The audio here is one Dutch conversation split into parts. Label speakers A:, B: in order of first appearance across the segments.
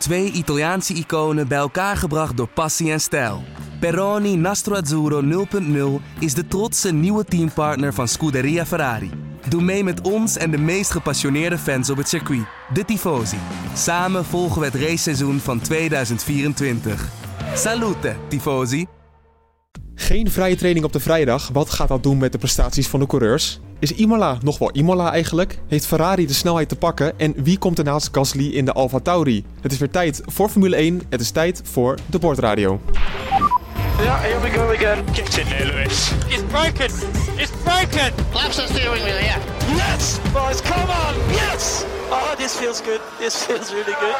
A: Twee Italiaanse iconen bij elkaar gebracht door passie en stijl. Peroni Nastro Azzurro 0.0 is de trotse nieuwe teampartner van Scuderia Ferrari. Doe mee met ons en de meest gepassioneerde fans op het circuit, de Tifosi. Samen volgen we het raceseizoen van 2024. Salute, Tifosi!
B: Geen vrije training op de vrijdag. Wat gaat dat doen met de prestaties van de coureurs? Is Imola nog wel Imola eigenlijk? Heeft Ferrari de snelheid te pakken? En wie komt er naast Gasly in de Alfa Tauri? Het is weer tijd voor Formule 1. Het is tijd voor de Bordradio.
C: Yeah, here we go again.
D: Get in there, Lewis.
E: It's broken! It's broken!
F: Flaps the steering wheel, yeah.
C: Yes, boys, come on. Yes. Oh, this feels good. This feels really good.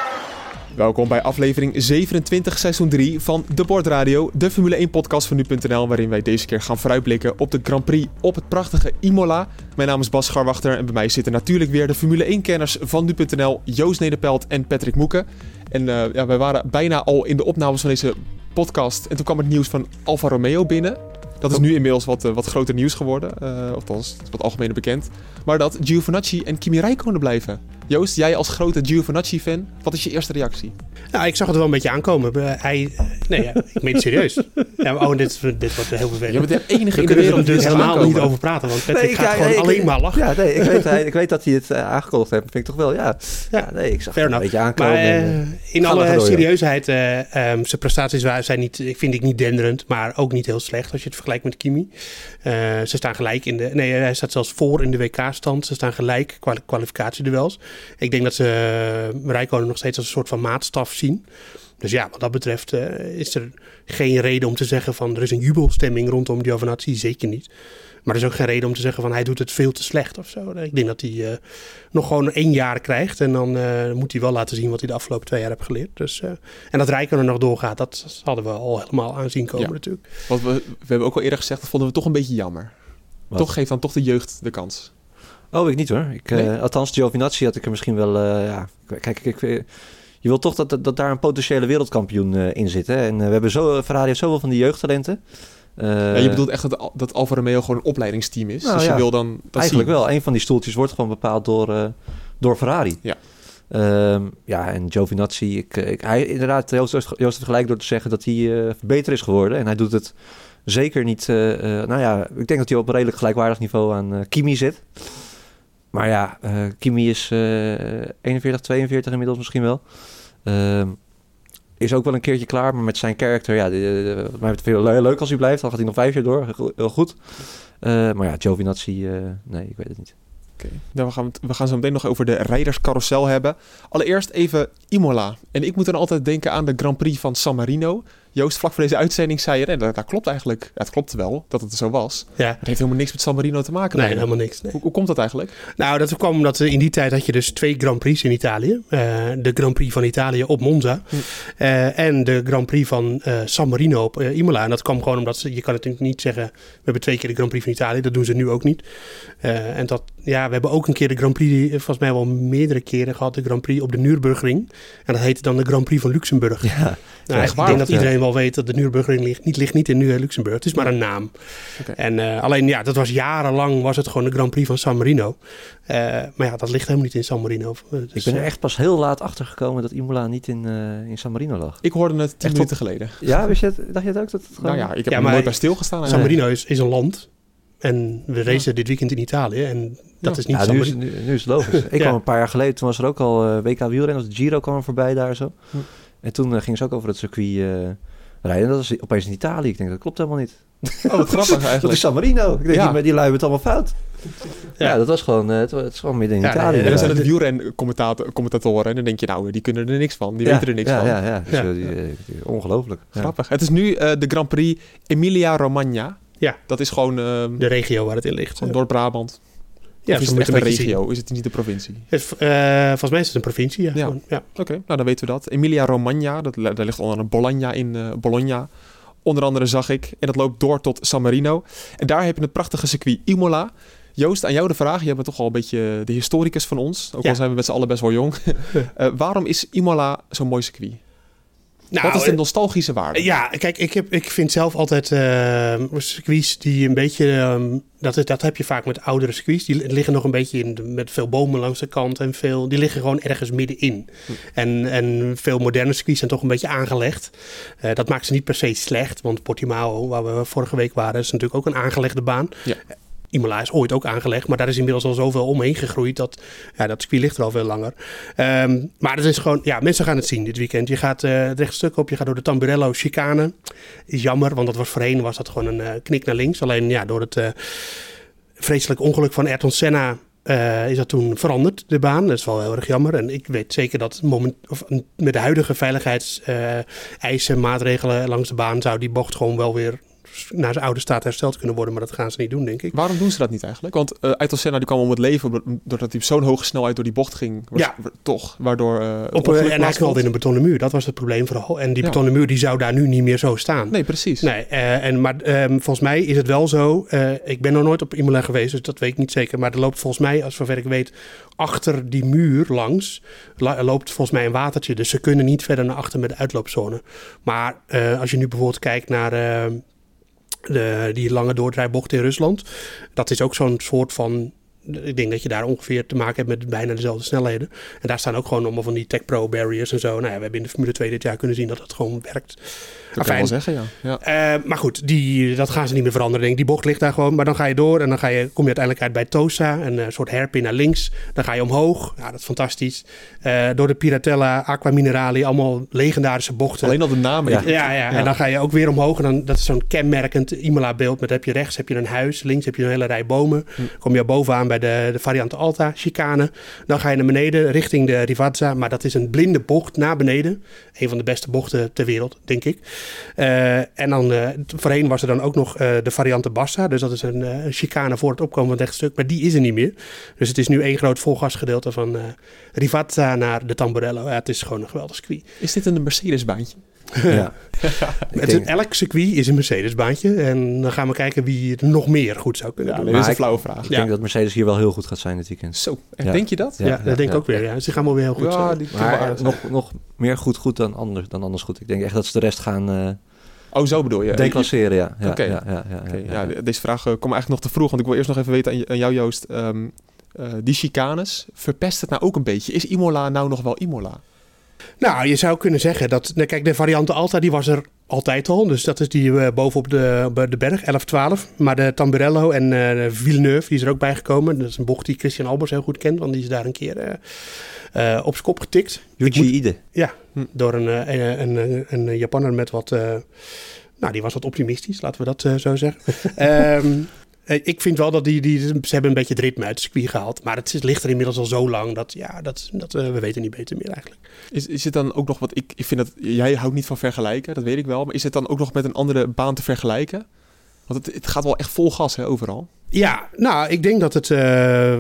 B: Welkom bij aflevering 27, seizoen 3 van De Bordradio, de Formule 1 podcast van nu.nl, waarin wij deze keer gaan vooruitblikken op de Grand Prix op het prachtige Imola. Mijn naam is Bas Scharwachter en bij mij zitten natuurlijk weer de Formule 1-kenners van nu.nl, Joost Nederpelt en Patrick Moeken. En uh, ja, wij waren bijna al in de opnames van deze podcast en toen kwam het nieuws van Alfa Romeo binnen. Dat is nu inmiddels wat, uh, wat groter nieuws geworden, uh, althans wat algemener bekend. Maar dat Giovinazzi en Kimi Räikkönen blijven. Joost, jij als grote Giovinazzi-fan, wat is je eerste reactie?
G: Nou, ik zag het wel een beetje aankomen. Hij, nee, ja, ik meen het serieus. Ja, oh, dit, dit wordt heel vervelend.
B: Je bent de enige
G: We
B: in de
G: kunnen
B: wereld
G: er
B: die
G: dus
B: het
G: helemaal
B: aankomen.
G: niet over praten, want Patrick
H: Nee,
G: gaat
H: ja,
G: gewoon
H: ik-
G: alleen maar lachen.
H: Ja, nee, ik weet, hij- ik weet dat hij het eh, aangekondigd heeft. vind ik toch wel, ja. Ja, nee, ik zag
G: Fair
H: het een beetje aankomen.
G: Maar
H: en,
G: eh,
H: eh,
G: in alle
H: door,
G: serieusheid, eh, ehm, zijn prestaties zijn niet, ik vind ik niet denderend, maar ook niet heel slecht als je het vergelijkt met Kimi. Eh, ze staan gelijk in de, nee, hij staat zelfs voor in de WK-stand. Ze staan gelijk qua kwalificatieduels. Ik denk dat ze uh, Rijkonen nog steeds als een soort van maatstaf zien. Dus ja, wat dat betreft eh, is er geen reden om te zeggen van er is een jubelstemming rondom Giovinazzi, zeker niet. Maar er is ook geen reden om te zeggen van hij doet het veel te slecht of zo. Ik denk dat hij eh, nog gewoon één jaar krijgt. En dan eh, moet hij wel laten zien wat hij de afgelopen twee jaar heeft geleerd. Dus, eh, en dat Rijkonen nog doorgaat, dat hadden we al helemaal aanzien komen
B: Ja.
G: natuurlijk.
B: Want we, we hebben ook al eerder gezegd, dat vonden we toch een beetje jammer.
H: Wat?
B: Toch geeft dan toch de jeugd de kans.
H: Oh, ik niet hoor. Ik, eh,
B: Nee?
H: Althans, Giovinazzi had ik er misschien wel... eh, ja, kijk, ik, ik, je wil toch dat, dat daar een potentiële wereldkampioen eh, in zit. Hè? En eh, we hebben zo, Ferrari heeft zoveel van die jeugdtalenten. Eh,
B: ja, je bedoelt echt dat, dat Alfa Romeo gewoon een opleidingsteam is.
H: Nou,
B: dus je wil dan dat
H: Eigenlijk
B: zien.
H: wel. Een van die stoeltjes wordt gewoon bepaald door, eh, door Ferrari.
B: Ja.
H: Ehm, ja, en Giovinazzi, ik, ik, hij, inderdaad, Joost, Joost heeft gelijk door te zeggen dat hij eh, beter is geworden. En hij doet het zeker niet, eh, eh, nou ja, ik denk dat hij op een redelijk gelijkwaardig niveau aan eh, Kimi zit. Maar ja, eh, Kimi is eh 41, 42 inmiddels misschien wel. Ehm, is ook wel een keertje klaar, maar met zijn karakter, ja, eh, mij heel le- leuk als hij blijft. Dan gaat hij nog vijf jaar door, heel, goed. Eh, maar ja, Giovinazzi, eh, nee, ik weet het niet.
B: Oké, nou, we, gaan, het- we gaan zo meteen nog over de rijderscarousel hebben. Allereerst even Imola. En ik moet dan altijd denken aan de Grand Prix van San Marino. Joost, vlak voor deze uitzending zei je, nee, dat, dat klopt eigenlijk. Ja, het klopt wel dat het zo was.
G: Ja,
B: Het heeft helemaal niks met San Marino te maken.
G: nee, helemaal niks. Nee.
B: Hoe, hoe komt dat eigenlijk?
G: Nou, dat kwam omdat in die tijd had je dus twee Grand Prix in Italië. Eh, de Grand Prix van Italië op Monza.
B: Hm.
G: Eh, en de Grand Prix van eh, San Marino op eh, Imola. En dat kwam gewoon omdat ze, je kan natuurlijk niet zeggen... we hebben twee keer de Grand Prix van Italië. Dat doen ze nu ook niet. Eh, en dat, ja, we hebben ook een keer de Grand Prix... eh, volgens mij wel meerdere keren gehad. De Grand Prix op de Nürburgring. En dat heette dan de Grand Prix van Luxemburg.
H: Ja,
G: Nou,
B: echt
G: ik
B: waar,
G: denk
B: of
G: dat iedereen wel weet dat de Nürburgring ligt, niet, ligt niet in Nu- Luxemburg. Het is maar een naam.
B: Oké.
G: En eh, alleen ja, dat was jarenlang was het gewoon de Grand Prix van San Marino. Eh, maar ja, dat ligt helemaal niet in San Marino. Eh,
H: ik
G: Dus,
H: ben er echt pas heel laat achter gekomen dat Imola niet in, eh, in San Marino lag.
B: Ik hoorde het tien
H: Echt
B: minuten geleden.
H: Ja, wist je het, dacht je het ook? Dat het gewoon...
B: Nou ja, ik heb
G: Ja,
B: er
G: maar-
B: nooit bij stilgestaan.
G: San. Marino is, is een land. En we racen dit weekend in Italië. En dat
B: Ja.
G: is niet
H: Ja,
G: San
H: nu, is,
G: Marino.
H: nu, nu is het logisch. Ik kwam een paar jaar geleden, toen was er ook al eh, WK wielrennen, de Giro kwam er voorbij daar zo.
B: Hm.
H: En toen gingen ze ook over het circuit eh, rijden. En dat is opeens in Italië. Ik denk, dat klopt helemaal niet.
B: Oh, wat grappig
H: Dat is
B: eigenlijk.
H: San Marino. Ik denk,
B: Ja.
H: die, die lui hebben het allemaal fout. Ja,
G: Ja.
H: dat was gewoon, eh, het, was- het is gewoon midden in
G: Ja,
H: Italië.
G: nee,
B: En dan zijn het wielrencommentatoren. En dan denk je, nou, die kunnen er niks van. Die
H: ja,
B: weten er niks
H: ja,
B: van.
H: Ja, ja. Dus,
G: Ja.
H: die, die- ongelooflijk. Ja.
B: Grappig. Het is nu eh, de Grand Prix Emilia-Romagna.
G: Ja.
B: Dat is gewoon, ehm,
G: De regio waar het in ligt.
B: gewoon Noord-Brabant.
G: Ja,
B: of is het echt een regio? Is het niet de provincie?
G: Het, eh, volgens mij is het een provincie. Ja.
B: Ja. Oké, nou dan weten we dat. Emilia-Romagna, dat, daar ligt onder een Bologna in eh, Bologna. Onder andere zag ik. En dat loopt door tot San Marino. En daar heb je het prachtige circuit Imola. Joost, aan jou de vraag. Je bent toch al een beetje de historicus van ons. Ook
G: Ja.
B: al zijn we met z'n allen best wel jong. Eh, waarom is Imola zo'n mooi circuit?
G: Nou,
B: Wat is de
G: eh,
B: nostalgische waarde?
G: Ja, kijk, ik, heb, ik vind zelf altijd eh circuits die een beetje... ehm, dat, is- dat heb je vaak met oudere circuits. Die liggen nog een beetje in, met veel bomen langs de kant en veel... Die liggen gewoon ergens middenin. En, en veel moderne circuits zijn toch een beetje aangelegd. Eh, dat maakt ze niet per se slecht. Want Portimao, waar we vorige week waren, is natuurlijk ook een aangelegde baan.
B: Ja.
G: Imola is ooit ook aangelegd, maar daar is inmiddels al zoveel omheen gegroeid dat ja, dat circuit ligt er al veel langer. Ehm, maar het is gewoon, ja, mensen gaan het zien dit weekend. Je gaat eh het rechtstuk op, je gaat door de Tamburello chicane. Is jammer, want dat was voorheen was dat gewoon een eh, knik naar links. Alleen ja, door het eh, vreselijk ongeluk van Ayrton Senna is dat toen veranderd, de baan. Dat is wel heel erg jammer. En ik weet zeker dat moment, of, met de huidige veiligheidseisen, maatregelen langs de baan, zou die bocht gewoon wel weer naar zijn oude staat hersteld kunnen worden. Maar dat gaan ze niet doen, denk ik.
B: Waarom doen ze dat niet eigenlijk? Want eh Ayrton Senna die kwam om het leven doordat- hij op zo'n hoge snelheid door die bocht ging. Was-
G: Ja.
B: Toch, waardoor... het
G: Op, eh, en hij knalde in een betonnen muur. Dat was het probleem vooral. En die
B: Ja.
G: betonnen muur die zou daar nu niet meer zo staan.
B: Nee, precies.
G: Nee, en, maar ehm, volgens mij is het wel zo. ik ben nog nooit op Imola geweest, dus dat weet ik niet zeker. Maar er loopt volgens mij, als zover ik weet, achter die muur langs, la- loopt volgens mij een watertje. Dus ze kunnen niet verder naar achter met de uitloopzone. Maar als je nu bijvoorbeeld kijkt naar eh, de, die lange doordraaibocht in Rusland, dat is ook zo'n soort van. Ik denk dat je daar ongeveer te maken hebt met bijna dezelfde snelheden. En daar staan ook gewoon allemaal van die Tech Pro barriers en zo. Nou ja, we hebben in de Formule 2 dit jaar kunnen zien dat het gewoon werkt.
B: Dat kan je wel zeggen, ja. ja.
G: Eh, maar goed, die, dat gaan ze niet meer veranderen. Denk ik. Die bocht ligt daar gewoon. Maar dan ga je door en dan ga je, kom je uiteindelijk uit bij Tosa. Een eh, soort hairpin naar links. Dan ga je omhoog. Ja, dat is fantastisch. Eh, door de Piratella, Aqua Minerali. Allemaal legendarische bochten.
B: Alleen al de namen.
H: Ja.
G: Ja, ja, en dan ga je ook weer omhoog. En dan, dat is zo'n kenmerkend Imola-beeld. Met heb je rechts heb je een huis, links heb je een hele rij bomen. Kom je bovenaan bij de, de variante Alta, chicane. Dan ga je naar beneden richting de Rivazza. Maar dat is een blinde bocht naar beneden. Een van de beste bochten ter wereld, denk ik. Eh, en dan eh, voorheen was er dan ook nog eh, de variante Bassa. Dus dat is een, een chicane voor het opkomen van het rechtstuk. Maar die is er niet meer. Dus het is nu één groot volgasgedeelte van Rivazza naar de Tamburello. Het is gewoon een geweldig circuit.
B: Is dit een Mercedes-baantje?
H: Ja. Ik
G: Het,
H: denk-
G: elk circuit is een Mercedes-baantje. En dan gaan we kijken wie het nog meer goed zou kunnen
B: Ja,
G: doen.
B: dat is een
H: ik-
B: flauwe vraag.
H: Ik
G: Ja.
H: denk dat Mercedes hier wel heel goed gaat zijn dit weekend.
B: Zo, en
H: Ja.
B: denk je dat?
G: Ja,
H: Ja,
G: dat denk ik
H: ja.
G: ook weer. Ja. Ze gaan wel weer heel goed
B: Ja,
G: zijn.
B: die
H: Maar nog, nog meer goed goed dan anders, dan anders goed. Ik denk echt dat ze de rest gaan eh
B: Oh, zo bedoel je.
H: declasseren, ja. ja,
B: Oké.
H: ja, ja, ja, ja,
B: ja,
H: ja.
B: de- deze vraag eh, komt eigenlijk nog te vroeg, want ik wil eerst nog even weten aan jou, Joost. Ehm, eh, die chicanes, verpest het nou ook een beetje? Is Imola nou nog wel Imola?
G: Nou, je zou kunnen zeggen dat... nou, Kijk, de variante Alta die was er altijd al. Dus dat is die eh, bovenop de, op de berg, 11-12. Maar de Tamburello en eh, de Villeneuve, die is er ook bijgekomen. Dat is een bocht die Christian Albers heel goed kent. Want die is daar een keer eh, eh, op zijn kop getikt.
H: Yuji Ide.
G: Ja,
B: Hm.
G: door een, eh, een, een, een Japanner met wat... eh, nou, die was wat optimistisch, laten we dat eh, zo zeggen. Ehm, eh, ik vind wel dat die, die... Ze hebben een beetje het ritme uit het circuit gehaald. Maar het is- ligt er inmiddels al zo lang dat... Ja, dat, dat, eh, we weten niet beter meer eigenlijk.
B: Is, is het dan ook nog wat ik, ik vind dat jij houdt niet van vergelijken, dat weet ik wel. Maar is het dan ook nog met een andere baan te vergelijken? Want het, het gaat wel echt vol gas hè, overal.
G: Ja, nou, ik denk dat het... eh,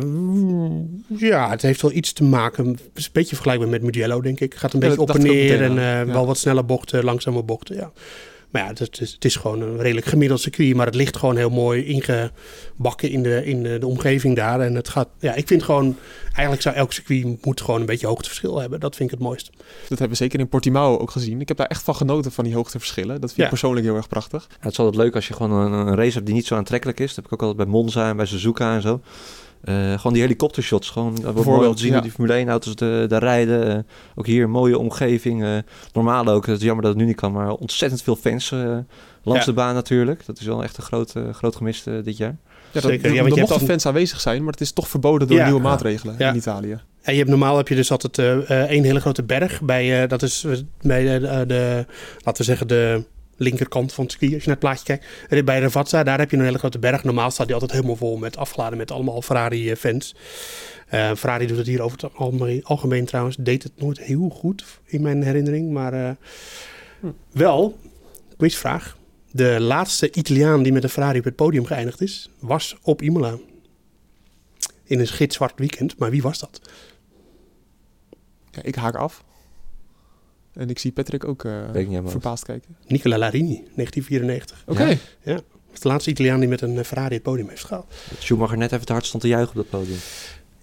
G: ja, het heeft wel iets te maken... Het is een beetje vergelijkbaar met Mugello, denk ik. Gaat een
B: Ja,
G: beetje op en neer en eh,
B: ja.
G: wel wat snelle bochten, langzame bochten, ja. Maar ja, het is, het is gewoon een redelijk gemiddeld circuit. Maar het ligt gewoon heel mooi ingebakken in de, in de, de omgeving daar. En het gaat... Ja, ik vind gewoon... Eigenlijk zou elk circuit moet gewoon een beetje hoogteverschil hebben. Dat vind ik het mooiste.
B: Dat hebben we zeker in Portimao ook gezien. Ik heb daar echt van genoten van die hoogteverschillen. Dat vind
G: Ja.
B: ik persoonlijk heel erg prachtig.
H: Ja, het is altijd leuk als je gewoon een, een race hebt die niet zo aantrekkelijk is. Dat heb ik ook altijd bij Monza en bij Suzuka en zo. Eh, gewoon die helikoptershots. Gewoon dat wordt mooi om
B: Bijvoorbeeld,
H: te zien hoe die Formule 1 auto's de, daar rijden. Eh, ook hier een mooie omgeving. eh, normaal ook. Het is jammer dat het nu niet kan. Maar ontzettend veel fans langs
G: Ja.
H: de baan natuurlijk. Dat is wel echt een groot, groot gemist dit jaar.
B: Ja, dat,
G: Zeker, ja,
B: er
G: je hebt
B: mochten
G: dan-
B: fans aanwezig zijn, maar het is toch verboden door
G: Ja.
B: nieuwe maatregelen
G: Ja.
B: in Italië.
G: En je hebt, normaal heb je dus altijd één hele grote berg. Bij, eh, dat is bij de- laten we zeggen, de linkerkant van het circuit. Als je naar het plaatje kijkt. Bij Ravazza, daar heb je een hele grote berg. Normaal staat die altijd helemaal vol met afgeladen met allemaal Ferrari-fans. Eh, Ferrari doet het hier over het algemeen, algemeen trouwens. Deed het nooit heel goed in mijn herinnering. Maar eh, wel, quizvraag. De laatste Italiaan die met een Ferrari op het podium geëindigd is, was op Imola. In een gitzwart weekend. Maar wie was dat?
B: Ja, ik haak af. En ik zie Patrick ook eh,
H: helemaal.
B: verbaasd kijken.
G: Nicola Larini, 1994.
B: Oké.
H: Ja.
G: Dat is de laatste Italiaan die met een eh, Ferrari het podium heeft gehaald.
H: Dat Schumacher net even te hard stond te juichen op dat podium.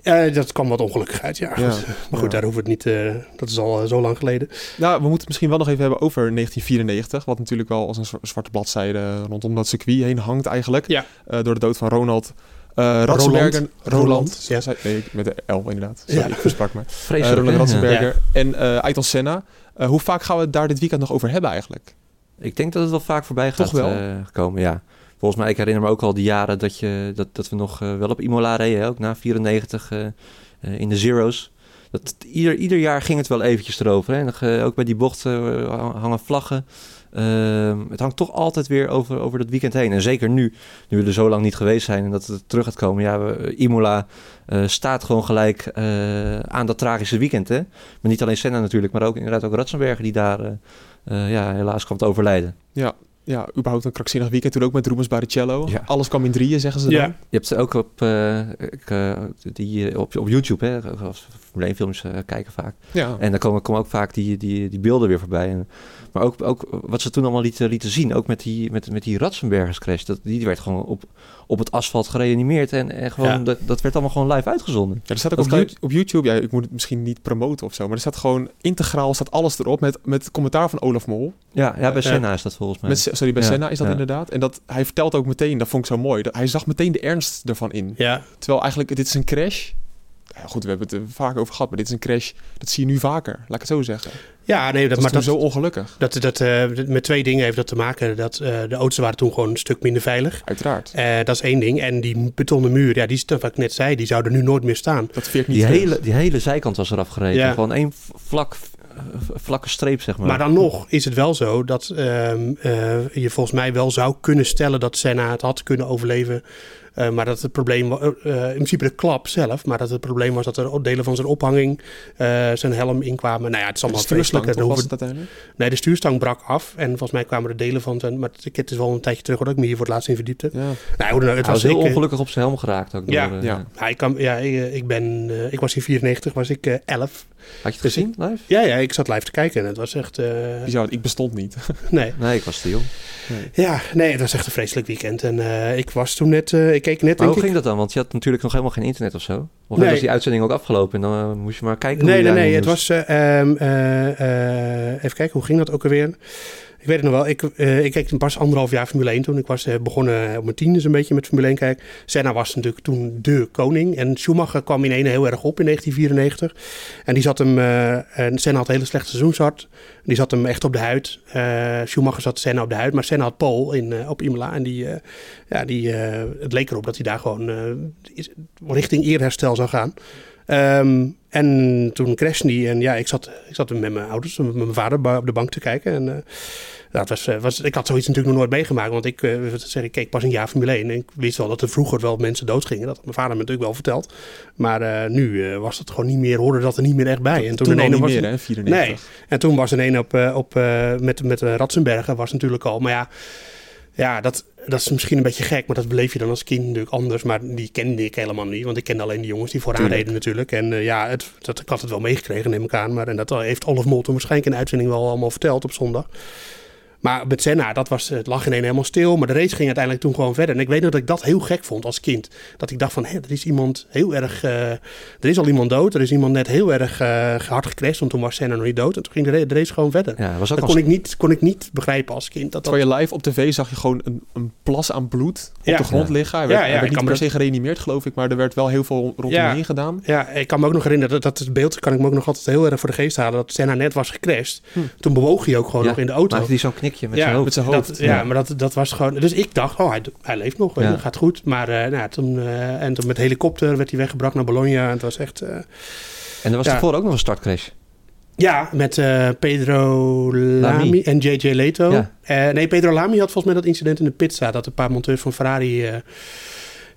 G: Eh, dat kwam wat ongelukkig uit, ja.
B: Ja.
G: Maar goed,
B: ja.
G: daar hoeven we het niet... eh, dat is al zo lang geleden.
B: Nou, we moeten het misschien wel nog even hebben over 1994. Wat natuurlijk wel als een zwa- zwarte bladzijde rondom dat circuit heen hangt eigenlijk.
G: Ja.
B: Eh, door de dood van Ronald uh, Ratzenberger.
G: Roland.
B: Roland.
G: Ja.
B: Zei- Nee, met de L inderdaad. Sorry,
G: Ja.
B: ik versprak me.
H: Vreselijk.
B: Roland
H: hè?
B: Ratzenberger en eh Ayrton Senna. Eh, hoe vaak gaan we het daar dit weekend nog over hebben eigenlijk?
H: Ik denk dat het wel vaak voorbij gaat
B: Toch wel?
H: eh, komen, ja. Volgens mij, ik herinner me ook al die jaren dat, je, dat, dat we nog eh, wel op Imola reden, hè, ook na 94 eh, eh, in de Zero's. Dat, ieder, ieder jaar ging het wel eventjes erover. Hè. En, ook bij die bocht eh, hangen vlaggen. Ehm, het hangt toch altijd weer over, over dat weekend heen. En zeker nu, nu we er zo lang niet geweest zijn en dat het terug gaat komen. Ja, we- Imola eh, staat gewoon gelijk eh, aan dat tragische weekend. Hè? Maar niet alleen Senna natuurlijk, maar ook inderdaad ook Ratzenberger die daar eh, eh, ja, helaas kwam te overlijden.
B: Ja, überhaupt een krankzinnig weekend. Toen ook met Rubens Barrichello.
H: Ja.
B: Alles kwam in drieën, zeggen ze dan.
G: Ja.
H: Je hebt ook op, eh, eh, die, eh, op, op YouTube, hè, als Formule 1 films kijken vaak.
B: Ja.
H: En dan komen, komen ook vaak die, die, die beelden weer voorbij. En, maar ook, ook wat ze toen allemaal lieten, lieten zien, ook met die, met, met die Ratzenbergers crash. Dat, die werd gewoon op, op het asfalt gereanimeerd. En, en gewoon,
G: Ja.
H: dat, dat werd allemaal gewoon live uitgezonden.
B: Ja, er staat ook op,
H: je-
B: op YouTube, ja, ik moet het misschien niet promoten of zo, maar er staat gewoon integraal staat alles erop met, met commentaar van Olaf Mol.
H: Ja, ja bij
G: Ja.
H: Senna is dat volgens mij.
B: Met, sorry, bij
H: Ja,
B: Senna is dat
H: ja.
B: inderdaad. En dat, hij vertelt ook meteen, dat vond ik zo mooi, dat hij zag meteen de ernst ervan in.
G: Ja,
B: Terwijl eigenlijk, dit is een crash. Ja, goed, we hebben het er vaak over gehad, maar dit is een crash, dat zie je nu vaker, laat ik het zo zeggen.
G: ja nee, dat,
B: Dat
G: maar dat,
B: zo ongelukkig,
G: dat, dat, eh, met twee dingen heeft dat te maken. Dat, eh, de auto's waren toen gewoon een stuk minder veilig.
B: uiteraard.
G: Eh, dat is één ding. En die betonnen muur, ja, die, is- wat ik net zei, die zou er nu nooit meer staan.
B: Dat veert niet
H: die,
B: terug.
H: hele, die hele zijkant was eraf gereden.
G: Ja.
H: Gewoon één vlak, vlakke streep, zeg maar.
G: Maar dan nog is het wel zo dat ehm, eh, je volgens mij wel zou kunnen stellen dat Senna het had kunnen overleven. Eh, maar dat het probleem was, eh, in principe de klap zelf, maar dat het probleem was dat er delen van zijn ophanging, eh, zijn helm inkwamen. Nou ja, het is
B: De
G: allemaal vreselijk. Nee, de stuurstang brak af en volgens mij kwamen er delen van zijn. Maar het, het is wel een tijdje terug hoor, dat ik me hier voor het laatst in verdiepte.
B: Ja.
G: Nou, het
H: Hij was
G: was
H: heel
G: ik,
H: ongelukkig op zijn helm geraakt ook.
G: Ja,
H: door,
B: ja.
G: Ja, ik, kan, ja, ik, ik ben, eh, ik was in 94, was ik eh 11.
H: Had je het gezien live?
G: Ja, ja, ik zat live te kijken en het was echt, eh,
B: Bizar, ik bestond niet.
G: nee.
H: Nee, ik was te jong.
G: Ja, nee, het was echt een vreselijk weekend. En eh, ik was toen net, eh, ik keek net,
H: Maar hoe
G: ik.
H: ging dat dan? Want je had natuurlijk nog helemaal geen internet of zo. Of
G: Nee.
H: was die uitzending ook afgelopen en dan moest je maar kijken
G: Nee,
H: hoe je
G: nee, nee. Het
H: moest.
G: was. eh, ehm, eh, eh, even kijken, hoe ging dat ook alweer? Ik weet het nog wel. Ik, eh, ik keek pas anderhalf jaar Formule 1 toen. Ik was eh, begonnen op mijn tiende een beetje met Formule 1 kijken. Senna was natuurlijk toen de koning. En Schumacher kwam in ene heel erg op in 1994. En die zat hem... eh, en Senna had een hele slechte seizoenstart. Die zat hem echt op de huid. Eh, Schumacher zat Senna op de huid. Maar Senna had Pole in, eh, op Imola. En die, eh, ja, die, eh, het leek erop dat hij daar gewoon eh, richting eerherstel zou gaan. Ehm, en toen crashte hij. En ja, ik zat, ik zat met mijn ouders, met mijn vader op de bank te kijken. En eh, dat was, eh, was, ik had zoiets natuurlijk nog nooit meegemaakt. Want ik, eh, wat zeg, ik keek pas een jaar Formule 1. En ik wist wel dat er vroeger wel mensen doodgingen. Dat had mijn vader me natuurlijk wel verteld. Maar eh, nu eh, was het gewoon niet meer, hoorde dat er niet meer echt bij. en
B: Toen,
G: ene
B: niet
G: was
B: meer, hè, 94.
G: Nee. En toen was er een op, eh, op, eh, met, met eh, Ratzenberger was natuurlijk al. Maar ja, ja dat, dat is misschien een beetje gek. Maar dat beleef je dan als kind natuurlijk anders. Maar die kende ik helemaal niet. Want ik kende alleen de jongens die vooraan
B: Tuurlijk.
G: reden natuurlijk. En eh, ja, het, dat, ik had het wel meegekregen neem ik aan. Maar en dat heeft Olaf Mol toen waarschijnlijk in de uitzending wel allemaal verteld op zondag. Maar met Senna, dat was, het lag ineens helemaal stil. Maar de race ging uiteindelijk toen gewoon verder. En ik weet nog dat ik dat heel gek vond als kind. Dat ik dacht van, hé, er is iemand heel erg... eh, er is al iemand dood. Er is iemand net heel erg eh, hard gecrashed. Want toen was Senna nog niet dood. En toen ging de, ra- de race gewoon verder.
H: Ja, was ook
G: Dat kon ik, niet, kon ik niet begrijpen als kind. Dat dat,
B: Terwijl je live op tv zag je gewoon een, een plas aan bloed op
G: Ja.
B: de grond
H: Ja.
B: liggen. Hij
G: Ja,
B: werd,
G: ja,
B: hij werd
G: ik kan
B: niet per se gereanimeerd, geloof ik. Maar er werd wel heel veel rondom
G: Ja.
B: hem heen gedaan.
G: ja, ik kan me ook nog herinneren, dat, dat het beeld kan ik me ook nog altijd heel erg voor de geest halen. Dat Senna net was gecrashed.
B: Hm.
G: Toen bewoog hij ook gewoon
H: Ja,
G: nog in de auto.
H: Maakte hij zo'n met
G: Ja,
H: zijn hoofd.
B: met zijn
G: Dat-
B: hoofd.
G: ja,
H: Ja.
G: maar dat, dat was gewoon... Dus ik dacht, oh, hij, hij leeft nog.
H: Ja.
G: Gaat goed. Maar eh, nou, toen, eh, en toen met helikopter werd hij weggebracht naar Bologna. En het was echt... eh,
H: En er was daarvoor ook nog een startcrash.
G: ja, met Pedro Lamy,
H: Lamy.
G: en JJ Leto. Nee, Pedro Lamy had volgens mij dat incident in de pizza. Dat een paar monteurs van Ferrari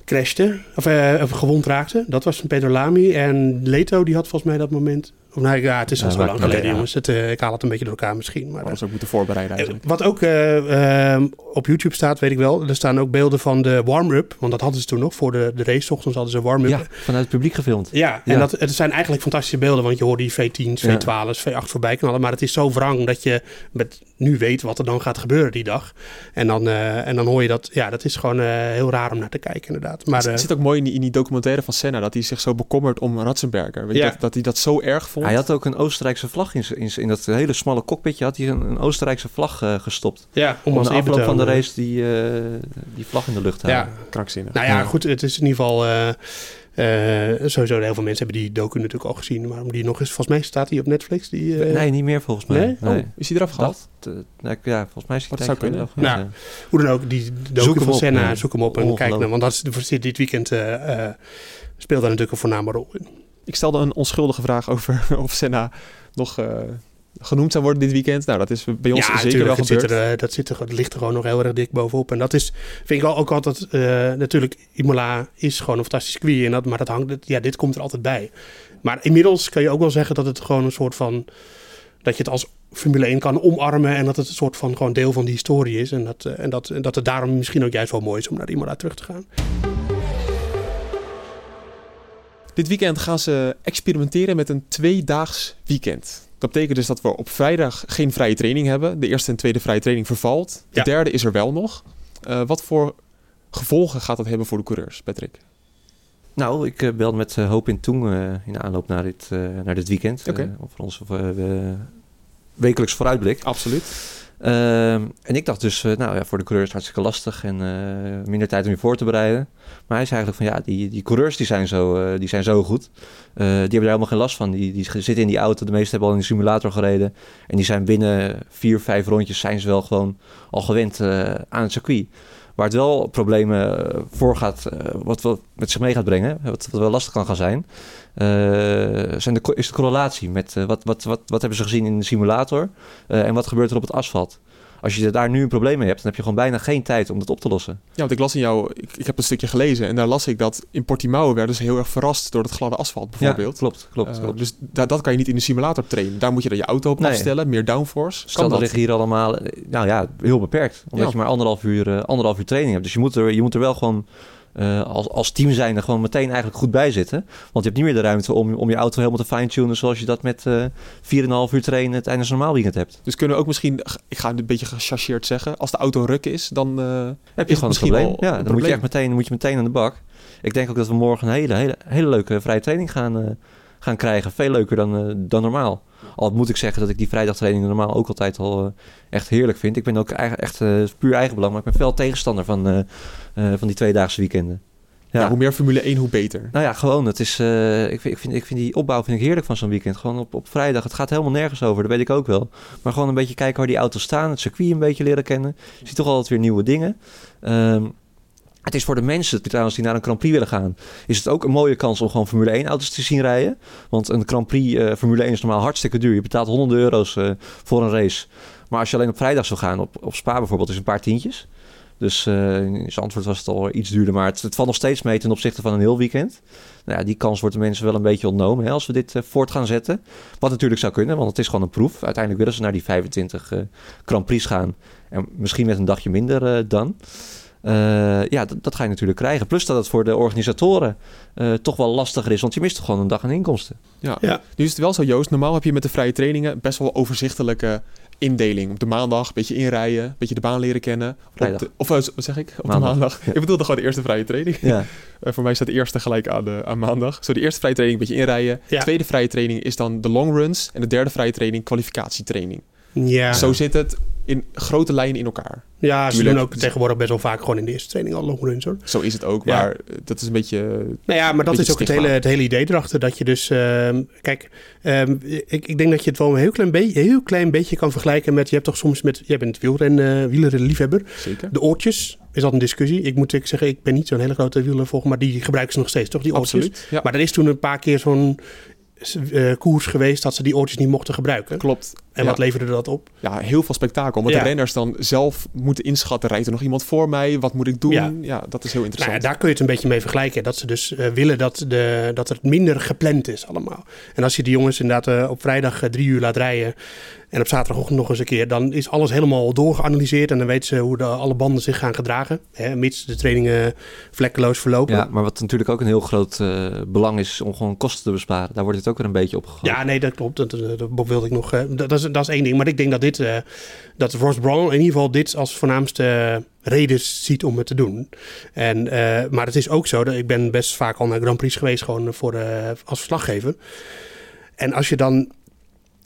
G: crashten. Of, of gewond raakten. Dat was Pedro Lamy. En Leto die had volgens mij dat moment... Nou, ja, het is al
H: Ja,
G: zo lang geleden,
H: ja.
G: jongens. Het, eh, ik haal het een beetje door elkaar misschien. Maar,
B: Hadden ze ook moeten voorbereiden
G: eh,
B: eigenlijk.
G: wat ook eh, ehm, op YouTube staat, weet ik wel. Er staan ook beelden van de warm-up. Want dat hadden ze toen nog. Voor de, de race, ochtends hadden ze een warm-up.
H: Ja, vanuit het publiek gefilmd.
G: Ja, en
H: Ja.
G: Dat, het zijn eigenlijk fantastische beelden, want je hoort die V10's,
H: Ja.
G: V12's, V8 voorbij knallen. Maar het is zo wrang dat je met, nu weet wat er dan gaat gebeuren die dag. En dan, eh, en dan hoor je dat, ja, dat is gewoon eh, heel raar om naar te kijken inderdaad. Maar eh,
B: het zit ook mooi in die, in die documentaire van Senna dat hij zich zo bekommert om Ratzenberger. Weet je, dat, dat hij dat zo erg vond.
H: Hij had ook een Oostenrijkse vlag in, in, dat hele smalle cockpitje had hij een, een Oostenrijkse vlag eh, gestopt.
G: ja, om
H: Om
G: als
H: de afloop van de race die, eh, die vlag in de lucht te
G: Ja.
H: houden.
B: krankzinnig.
G: Nou ja,
H: Ja.
G: goed, het is in ieder geval... eh, eh, sowieso, heel veel mensen hebben die docu natuurlijk al gezien. Maar om die nog eens, volgens mij staat die op Netflix. Die, eh,
H: nee, niet meer volgens mij.
G: Nee?
B: Oh, is hij eraf gehaald?
H: Dat, eh, nou, ja, volgens mij is hij tijdje
B: kunnen.
G: Nou,
H: af.
G: Hoe dan ook, die docu
H: Zoek hem
G: van
H: op,
G: Senna, zoek hem op en kijk naar. Want dat is, dit weekend eh, eh, speelt daar natuurlijk een voorname rol in.
B: Ik stelde een onschuldige vraag over of Senna nog eh, genoemd zou worden dit weekend. Nou, dat is bij ons
G: ja,
B: zeker wel
G: het zit
B: gebeurd.
G: er, eh, dat zit er, ligt er gewoon nog heel erg dik bovenop. En dat is, vind ik wel ook altijd, eh, natuurlijk, Imola is gewoon een fantastisch circuit. En dat, maar dat hangt, ja, dit komt er altijd bij. Maar inmiddels kan je ook wel zeggen dat het gewoon een soort van, dat je het als Formule 1 kan omarmen. En dat het een soort van gewoon deel van die historie is. En dat, en dat, en dat het daarom misschien ook juist wel mooi is om naar Imola terug te gaan.
B: Dit weekend gaan ze experimenteren met een tweedaags weekend. Dat betekent dus dat we op vrijdag geen vrije training hebben. De eerste en tweede vrije training vervalt. De
G: Ja.
B: derde is er wel nog. Eh, wat voor gevolgen gaat dat hebben voor de coureurs, Patrick?
H: Nou, ik eh, belde met eh, Hoop in Toen eh, in de aanloop naar dit, eh, naar dit weekend.
B: Oké.
H: eh, voor eh, wekelijks vooruitblik.
B: Absoluut.
H: Ehm, en ik dacht dus, eh, nou ja, voor de coureurs hartstikke lastig en eh, minder tijd om je voor te bereiden. Maar hij zei eigenlijk van ja, die, die coureurs die zijn zo, eh, die zijn zo goed. Die hebben er helemaal geen last van. Die, die zitten in die auto, de meeste hebben al in de simulator gereden. En die zijn binnen vier, vijf rondjes zijn ze wel gewoon al gewend aan het circuit. Waar het wel problemen eh, voor gaat, eh, wat wel met zich mee gaat brengen, wat, wat wel lastig kan gaan zijn, eh, zijn de, is de correlatie met wat, wat, wat, wat hebben ze gezien in de simulator en wat gebeurt er op het asfalt. Als je daar nu een probleem mee hebt, dan heb je gewoon bijna geen tijd om dat op te lossen.
B: Ja, want ik las in jou, ik, ik heb een stukje gelezen en daar las ik dat in Portimao werden ze heel erg verrast door het gladde asfalt bijvoorbeeld.
H: Ja, klopt, klopt,
B: Eh,
H: klopt.
B: dus da- dat kan je niet in de simulator trainen. Daar moet je dan je auto op
H: Nee.
B: afstellen, meer downforce.
H: Stel,
B: Kan dat?
H: liggen hier allemaal, eh, nou ja, heel beperkt. Omdat
B: Ja.
H: je maar anderhalf uur, eh, anderhalf uur training hebt. Dus je moet er, je moet er wel gewoon eh, als, als team zijn er gewoon meteen eigenlijk goed bij zitten. Want je hebt niet meer de ruimte om, om je auto helemaal te fine-tunen zoals je dat met eh 4,5 uur trainen tijdens een normaal weekend hebt.
B: Dus kunnen we ook misschien, ik ga het een beetje gechargeerd zeggen, als de auto ruk is, dan... eh,
H: Heb je
B: het
H: gewoon een probleem. Ja,
B: een
H: dan moet je echt meteen, moet je meteen aan de bak. Ik denk ook dat we morgen een hele, hele, hele leuke vrije training gaan, gaan krijgen. Veel leuker dan, dan normaal. Al moet ik zeggen dat ik die vrijdagtraining normaal ook altijd al echt heerlijk vind. Ik ben ook eigen, echt puur eigenbelang, maar ik ben veel tegenstander van, eh, van die tweedaagse weekenden.
B: ja.
H: Ja.
B: hoe meer Formule 1, hoe beter.
H: Nou ja, gewoon. Het is, eh, ik, vind, ik, vind, ik vind die opbouw vind ik heerlijk van zo'n weekend. Gewoon op, op vrijdag. Het gaat helemaal nergens over, dat weet ik ook wel. Maar gewoon een beetje kijken waar die auto's staan. Het circuit een beetje leren kennen. Je ziet toch altijd weer nieuwe dingen. Ehm, het is voor de mensen trouwens die naar een Grand Prix willen gaan... is het ook een mooie kans om gewoon Formule 1 auto's te zien rijden. Want een Grand Prix eh, Formule 1 is normaal hartstikke duur. Je betaalt honderden euro's voor een race. Maar als je alleen op vrijdag zou gaan, op, op Spa bijvoorbeeld, is een paar tientjes. Dus eh in Zandvoort was het al iets duurder, maar het, het valt nog steeds mee ten opzichte van een heel weekend. Nou ja, die kans wordt de mensen wel een beetje ontnomen hè, als we dit eh, voort gaan zetten. Wat natuurlijk zou kunnen, want het is gewoon een proef. Uiteindelijk willen ze naar die 25 eh Grand Prix gaan. En misschien met een dagje minder eh, dan. Eh, ja, dat, dat ga je natuurlijk krijgen. Plus dat het voor de organisatoren eh, toch wel lastiger is, want je mist toch gewoon een dag aan inkomsten.
B: Ja.
G: Ja.
B: Nu is het wel zo, Joost. Normaal heb je met de vrije trainingen best wel overzichtelijke indeling. Op de maandag een beetje inrijden, een beetje de baan leren kennen. De- of eh, wat zeg ik? Op
H: Maandag.
B: de maandag. Ik bedoelde gewoon de eerste vrije training.
H: Ja,
B: Eh, voor mij staat de eerste gelijk aan, de, aan maandag. Zo, de eerste vrije training een beetje inrijden.
G: Ja.
B: De tweede vrije training is dan de long runs. En de derde vrije training kwalificatietraining.
G: Ja,
B: Zo zit het in grote lijnen in elkaar.
G: ja ze doen ook tegenwoordig best wel vaak gewoon in de eerste training al longruns hoor.
B: Zo is het ook.
G: Ja.
B: Maar dat is een beetje...
G: Nou ja, maar dat is ook het hele, het hele idee erachter. Dat je dus, ehm, kijk, ehm, ik, ik denk dat je het wel een heel klein, beetje, heel klein beetje kan vergelijken met, je hebt toch soms met, jij bent wielren, uh, wielerliefhebber.
B: Zeker.
G: De oortjes is dat een discussie. Ik moet ik zeggen, ik ben niet zo'n hele grote wielervolger, maar die gebruiken ze nog steeds, toch? Die oortjes.
B: Absoluut. Ja.
G: Maar er is toen een paar keer zo'n koers geweest dat ze die oortjes niet mochten gebruiken.
B: Klopt.
G: En
B: Ja.
G: wat leverde dat op?
B: Ja, heel veel spektakel. Omdat
G: Ja.
B: de renners dan zelf moeten inschatten. Rijdt er nog iemand voor mij? Wat moet ik doen?
G: Ja.
B: Ja, dat is heel
G: Nou
B: interessant.
G: ja, daar kun je het een beetje mee vergelijken. Dat ze dus eh, willen dat, de, dat het minder gepland is allemaal. En als je die jongens inderdaad eh, op vrijdag eh, drie uur laat rijden... en op zaterdagochtend nog eens een keer... dan is alles helemaal doorgeanalyseerd... en dan weten ze hoe de, alle banden zich gaan gedragen. Hè, mits de trainingen vlekkeloos verlopen.
H: Ja, maar wat natuurlijk ook een heel groot eh, belang is om gewoon kosten te besparen. Daar wordt het ook weer een beetje op gegooid.
G: Ja, nee, dat klopt. Dat, dat, dat wilde ik nog. eh, dat, dat is, dat is één ding. Maar ik denk dat dit, eh, dat Ross Brown in ieder geval dit als voornaamste reden ziet om het te doen. En, eh, maar het is ook zo dat ik ben best vaak al naar Grand Prix geweest, gewoon voor, eh, als verslaggever. En als je dan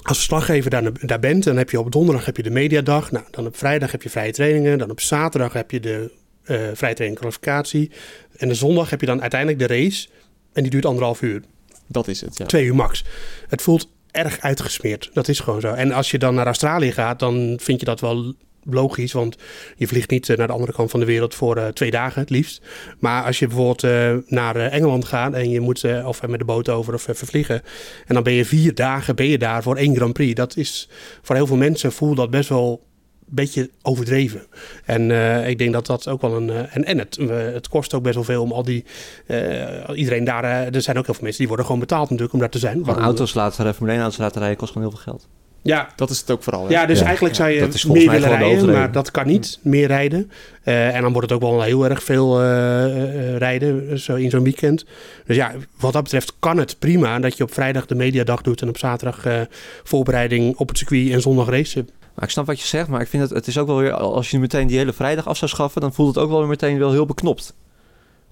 G: als verslaggever daar, daar bent, dan heb je op donderdag heb je de mediadag. Nou, dan op vrijdag heb je vrije trainingen. Dan op zaterdag heb je de eh vrije training kwalificatie. En de zondag heb je dan uiteindelijk de race. En die duurt anderhalf uur.
B: Dat is het, ja.
G: Twee uur max. Het voelt erg uitgesmeerd. Dat is gewoon zo. En als je dan naar Australië gaat, dan vind je dat wel logisch. Want je vliegt niet eh, naar de andere kant van de wereld voor eh, twee dagen het liefst. Maar als je bijvoorbeeld eh, naar Engeland gaat en je moet of met de boot over of even vliegen. En dan ben je vier dagen ben je daar voor één Grand Prix. Dat is voor heel veel mensen voelt dat best wel een beetje overdreven. En ik denk dat dat ook wel een. en en het, het kost ook best wel veel om al die. iedereen daar. er zijn ook heel veel mensen die worden gewoon betaald natuurlijk om daar te zijn. Waarom-
H: auto's laten rijden, Formule 1 auto's laten rijden, kost gewoon heel veel geld.
G: Ja,
B: Dat is het ook vooral. hè.
G: ja, dus
H: Ja,
G: eigenlijk
H: ja,
G: zou je
H: dat
G: meer willen rijden, maar dat kan niet, meer rijden. Eh, en dan wordt het ook wel heel erg veel eh, eh, rijden zo in zo'n weekend. Dus ja, wat dat betreft kan het prima dat je op vrijdag de mediadag doet en op zaterdag eh, voorbereiding op het circuit en zondag race.
H: Maar ik snap wat je zegt, maar ik vind het, het is ook wel weer, als je meteen die hele vrijdag af zou schaffen, dan voelt het ook wel weer meteen wel heel beknopt.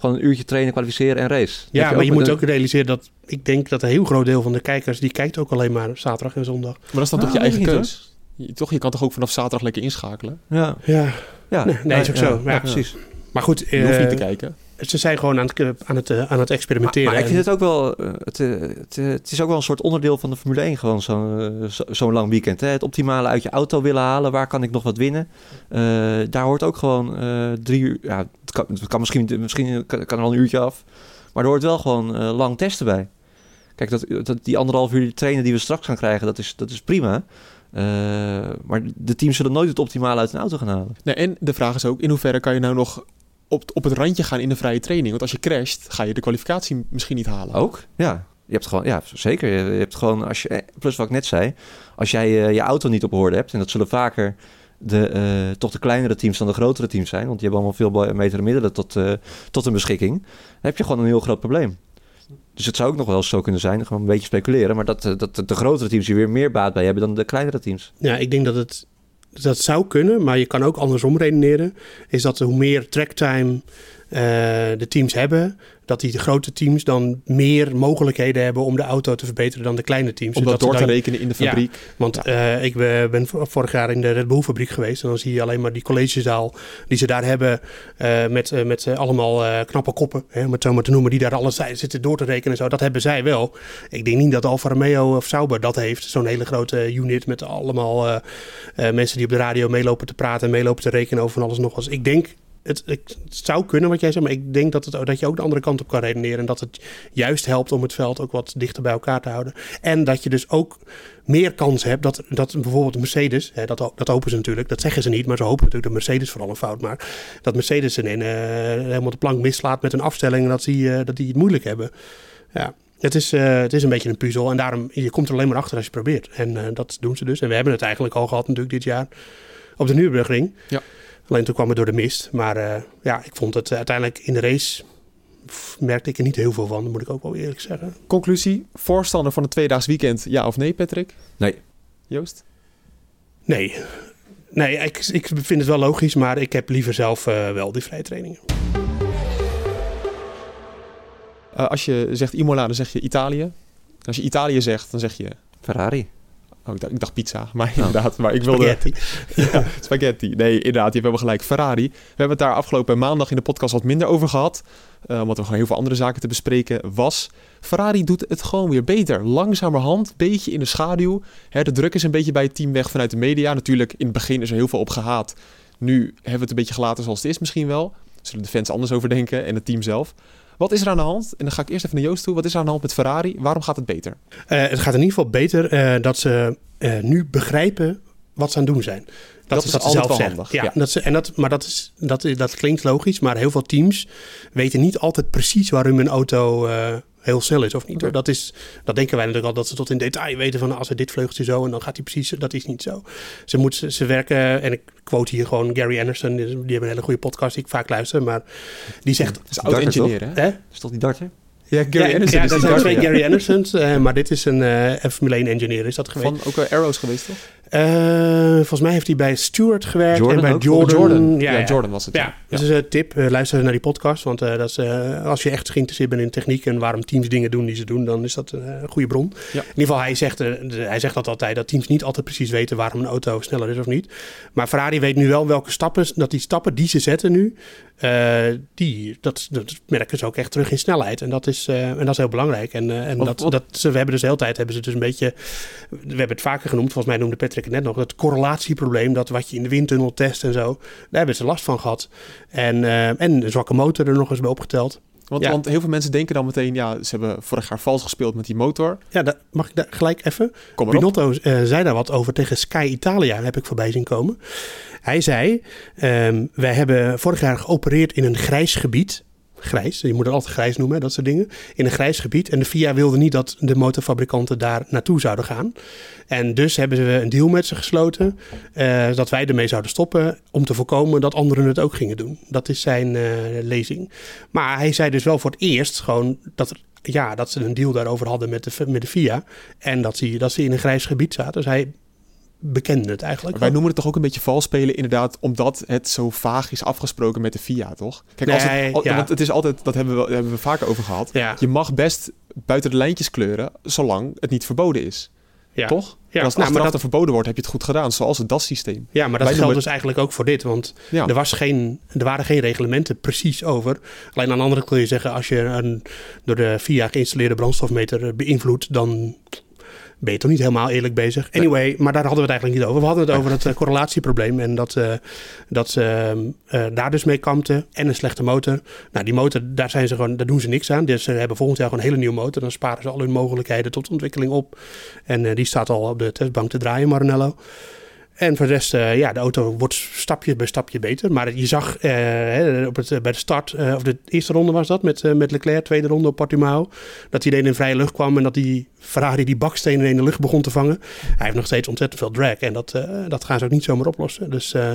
H: Gewoon een uurtje trainen, kwalificeren en race. Dat
G: Ja, maar je moet
H: een-
G: ook realiseren dat ik denk dat een heel groot deel van de kijkers die kijkt ook alleen maar zaterdag en zondag.
B: Maar dat is dan toch je eigen keus? Je, toch, je kan toch ook vanaf zaterdag lekker inschakelen?
H: Ja,
G: Ja,
H: ja.
G: Nee, nee, is ook
H: ja,
G: zo.
H: Ja,
G: Ja.
H: precies.
G: maar goed,
B: Je hoeft
G: eh,
B: niet te kijken.
G: Ze zijn gewoon aan het, aan het, eh, aan het experimenteren.
H: Maar, maar ik vind het ook wel, eh, het, eh, het, het is ook wel een soort onderdeel van de Formule 1, gewoon zo'n zo- zo'n lang weekend. Hè? Het optimale uit je auto willen halen, waar kan ik nog wat winnen? Eh, daar hoort ook gewoon eh, drie uur, ja, het kan, het kan misschien, misschien kan, kan er al een uurtje af, maar er hoort wel gewoon eh, lang testen bij. Kijk, dat, dat, die anderhalf uur trainen die we straks gaan krijgen, dat is, dat is prima. Eh, maar de teams zullen nooit het optimale uit een auto gaan halen.
B: Nee, en de vraag is ook, in hoeverre kan je nou nog op, op het randje gaan in de vrije training? Want als je crasht, ga je de kwalificatie misschien niet halen.
H: Ook? Ja. Je hebt gewoon, ja, zeker. Je hebt gewoon, als je, eh, plus wat ik net zei, als jij eh, je auto niet op orde hebt, en dat zullen vaker de, eh, toch de kleinere teams dan de grotere teams zijn, want die hebben allemaal veel betere middelen tot, eh, tot hun beschikking, dan heb je gewoon een heel groot probleem. Dus het zou ook nog wel eens zo kunnen zijn, gewoon een beetje speculeren, maar dat, dat de grotere teams hier weer meer baat bij hebben dan de kleinere teams.
G: Ja, ik denk dat het dat zou kunnen, maar je kan ook andersom redeneren. Is dat hoe meer tracktime de teams hebben, dat die de grote teams dan meer mogelijkheden hebben om de auto te verbeteren dan de kleine teams.
B: Om dat door te rekenen in de
G: Ja.
B: fabriek.
G: Want
B: Ja.
G: eh, ik ben ben vor- vorig jaar in de Red Bull fabriek geweest. En dan zie je alleen maar die collegezaal die ze daar hebben. eh, met eh, met eh, allemaal eh, knappe koppen, hè, om het zo maar te noemen. Die daar alles zitten door te rekenen en zo. Dat hebben zij wel. Ik denk niet dat Alfa Romeo of Sauber dat heeft. Zo'n hele grote unit met allemaal eh, eh, mensen die op de radio meelopen te praten. En meelopen te rekenen over van alles nog wat. Ik denk... Het, zou kunnen wat jij zegt, maar ik denk dat, het, dat je ook de andere kant op kan redeneren. En dat het juist helpt om het veld ook wat dichter bij elkaar te houden. En dat je dus ook meer kans hebt dat, dat bijvoorbeeld Mercedes, hè, dat, dat hopen ze natuurlijk, dat zeggen ze niet, maar ze hopen natuurlijk dat Mercedes vooral een fout maakt. Dat Mercedes in, eh, helemaal de plank mislaat met een afstelling en dat die, eh, dat die het moeilijk hebben. Ja. Het is, eh, het is een beetje een puzzel en daarom, je komt er alleen maar achter als je probeert. En dat doen ze dus. En we hebben het eigenlijk al gehad natuurlijk dit jaar op de Nürburgring.
B: Ja.
G: Alleen toen kwam het door de mist. Maar eh, ja, ik vond het eh, uiteindelijk in de race, merkte ik er niet heel veel van. Moet ik ook wel eerlijk zeggen.
B: Conclusie, voorstander van het tweedaags weekend, ja of nee Patrick?
H: Nee.
B: Joost?
G: Nee. Nee, ik, ik vind het wel logisch, maar ik heb liever zelf eh, wel die vrije trainingen.
B: Eh, als je zegt Imola, dan zeg je Italië. Als je Italië zegt, dan zeg je...
H: Ferrari.
B: Oh, ik dacht, ik dacht pizza, maar inderdaad. Maar ik wilde...
G: Spaghetti.
B: Ja, spaghetti. Nee, inderdaad, je hebt helemaal gelijk. Ferrari. We hebben het daar afgelopen maandag in de podcast wat minder over gehad. eh, omdat er gewoon heel veel andere zaken te bespreken was. Ferrari doet het gewoon weer beter. Langzamerhand, beetje in de schaduw. Hè, de druk is een beetje bij het team weg vanuit de media. Natuurlijk, in het begin is er heel veel op gehaat. Nu hebben we het een beetje gelaten zoals het is misschien wel. Zullen de fans anders over denken en het team zelf. Wat is er aan de hand? En dan ga ik eerst even naar Joost toe. Wat is er aan de hand met Ferrari? Waarom gaat het beter?
G: Eh, het gaat in ieder geval beter eh, dat ze eh, nu begrijpen wat ze aan het doen zijn.
B: Dat is
G: ze
B: altijd wel
G: zeggen.
B: handig,
G: Ja,
B: ja.
G: Dat ze, en dat, maar dat, is, dat, dat klinkt logisch, maar heel veel teams weten niet altijd precies waarom een auto heel snel is of niet. Hoor. Dat, is, dat denken wij natuurlijk al, dat ze tot in detail weten van als we dit vleugeltje zo en dan gaat hij precies, dat is niet zo. Ze, moet, ze, ze werken, en ik quote hier gewoon Gary Anderson, die die hebben een hele goede podcast die ik vaak luister, maar die zegt...
B: Het is oud-engineer, hè?
H: Is toch die darter?
B: Ja, Gary
G: ja,
B: Anderson
G: ja, dat zijn twee. Gary Andersons, eh, maar dit is een, eh, een Formule 1 engineer, is dat geweest?
B: Van ook wel Arrows geweest, toch?
G: Eh, volgens mij heeft hij bij Stewart gewerkt
H: Jordan
G: en bij
H: ook?
G: Jordan.
B: Jordan.
G: Ja.
B: Jordan was het,
G: Ja,
B: ja.
G: dus is een tip. eh, luister naar die podcast. Want eh, dat is, als je echt geïnteresseerd bent in techniek en waarom teams dingen doen die ze doen, dan is dat een goede bron.
B: Ja.
G: In ieder geval, hij zegt, de- hij zegt dat altijd, dat teams niet altijd precies weten waarom een auto sneller is of niet. Maar Ferrari weet nu wel welke stappen, dat die stappen die ze zetten nu, eh, die, dat, dat merken ze ook echt terug in snelheid. En dat is, eh, en dat is heel belangrijk. En, eh, en
B: Wat-
G: dat,
B: wat-
G: dat, ze, we hebben dus de hele tijd, hebben ze dus een beetje, we hebben het vaker genoemd, volgens mij noemde Patrick het net nog, het correlatieprobleem, dat wat je in de windtunnel test en zo, daar hebben ze last van gehad. En, en een zwakke motor er nog eens bij opgeteld.
B: Want,
G: Ja.
B: want heel veel mensen denken dan meteen, ja, ze hebben vorig jaar vals gespeeld met die motor.
G: Ja, mag ik daar gelijk even?
B: Kom.
G: Binotto eh, zei daar wat over tegen Sky Italia, heb ik voorbij zien komen. Hij zei, ehm, wij hebben vorig jaar geopereerd in een grijs gebied. Grijs, je moet het altijd grijs noemen, dat soort dingen. In een grijs gebied. En de FIA wilde niet dat de motorfabrikanten daar naartoe zouden gaan. En dus hebben ze een deal met ze gesloten. eh, dat wij ermee zouden stoppen. Om te voorkomen dat anderen het ook gingen doen. Dat is zijn eh, lezing. Maar hij zei dus wel voor het eerst gewoon dat ja, dat ze een deal daarover hadden met de, met de. En dat dat ze in een grijs gebied zaten. Dus hij bekende het eigenlijk.
B: Wij
G: wel.
B: noemen het toch ook een beetje vals spelen, inderdaad, omdat het zo vaag is afgesproken met de FIA, toch? Kijk, als het, al-
G: ja.
B: want het is altijd, dat hebben we, daar hebben we vaker over gehad.
G: Ja.
B: Je mag best buiten de lijntjes kleuren, zolang het niet verboden is.
G: ja.
B: Toch?
G: Ja,
B: en als het
G: nou, maar dat-
B: dan verboden wordt, heb je het goed gedaan, zoals het DAS-systeem.
G: Ja, maar dat
B: Wij
G: geldt
B: noemen
G: dus eigenlijk ook voor dit. Want
B: Ja.
G: er, was geen, er waren geen reglementen precies over. Alleen aan de andere kant kun je zeggen... als je een door de FIA geïnstalleerde brandstofmeter eh, beïnvloedt... dan ben je toch niet helemaal eerlijk bezig. Anyway, maar daar hadden we het eigenlijk niet over. We hadden het over het eh, correlatieprobleem. En dat, eh, dat ze eh, daar dus mee kampten. En een slechte motor. Nou, die motor, daar, zijn ze gewoon, daar doen ze niks aan. Dus ze hebben volgend jaar gewoon een hele nieuwe motor. Dan sparen ze al hun mogelijkheden tot ontwikkeling op. En die staat al op de testbank te draaien, Maranello. En voor de rest, eh, ja, de auto wordt stapje bij stapje beter. Maar je zag eh, hè, op het, eh, bij de start, of de eerste ronde was dat, met, met Leclerc, tweede ronde op Portimao. Dat hij ineens in vrije lucht kwam en dat die Ferrari die bakstenen in de lucht begon te vangen. Hij heeft nog steeds ontzettend veel drag en dat, eh, dat gaan ze ook niet zomaar oplossen. Dus eh,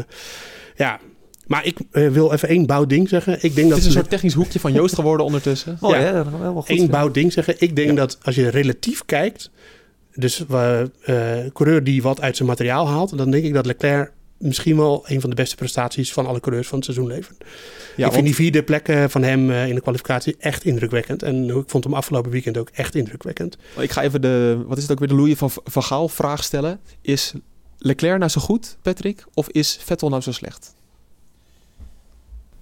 G: ja, maar ik wil even één bouw ding zeggen. Ik denk
B: Het
G: dat
B: is een soort technisch hoekje van Joost geworden ondertussen.
H: Oh
G: Ja.
H: ja, dat is wel goed.
G: één bouw ding zeggen. Ik denk dat als je relatief kijkt, dus we eh coureur die wat uit zijn materiaal haalt, dan denk ik dat Leclerc misschien wel een van de beste prestaties van alle coureurs van het seizoen levert.
B: Ja,
G: ik vind die vierde plek eh, van hem eh, in de kwalificatie echt indrukwekkend. En ik vond hem afgelopen weekend ook echt indrukwekkend.
B: Ik ga even de, wat is het ook weer, de Louis van, van Gaal vraag stellen. Is Leclerc nou zo goed, Patrick? Of is Vettel nou zo slecht?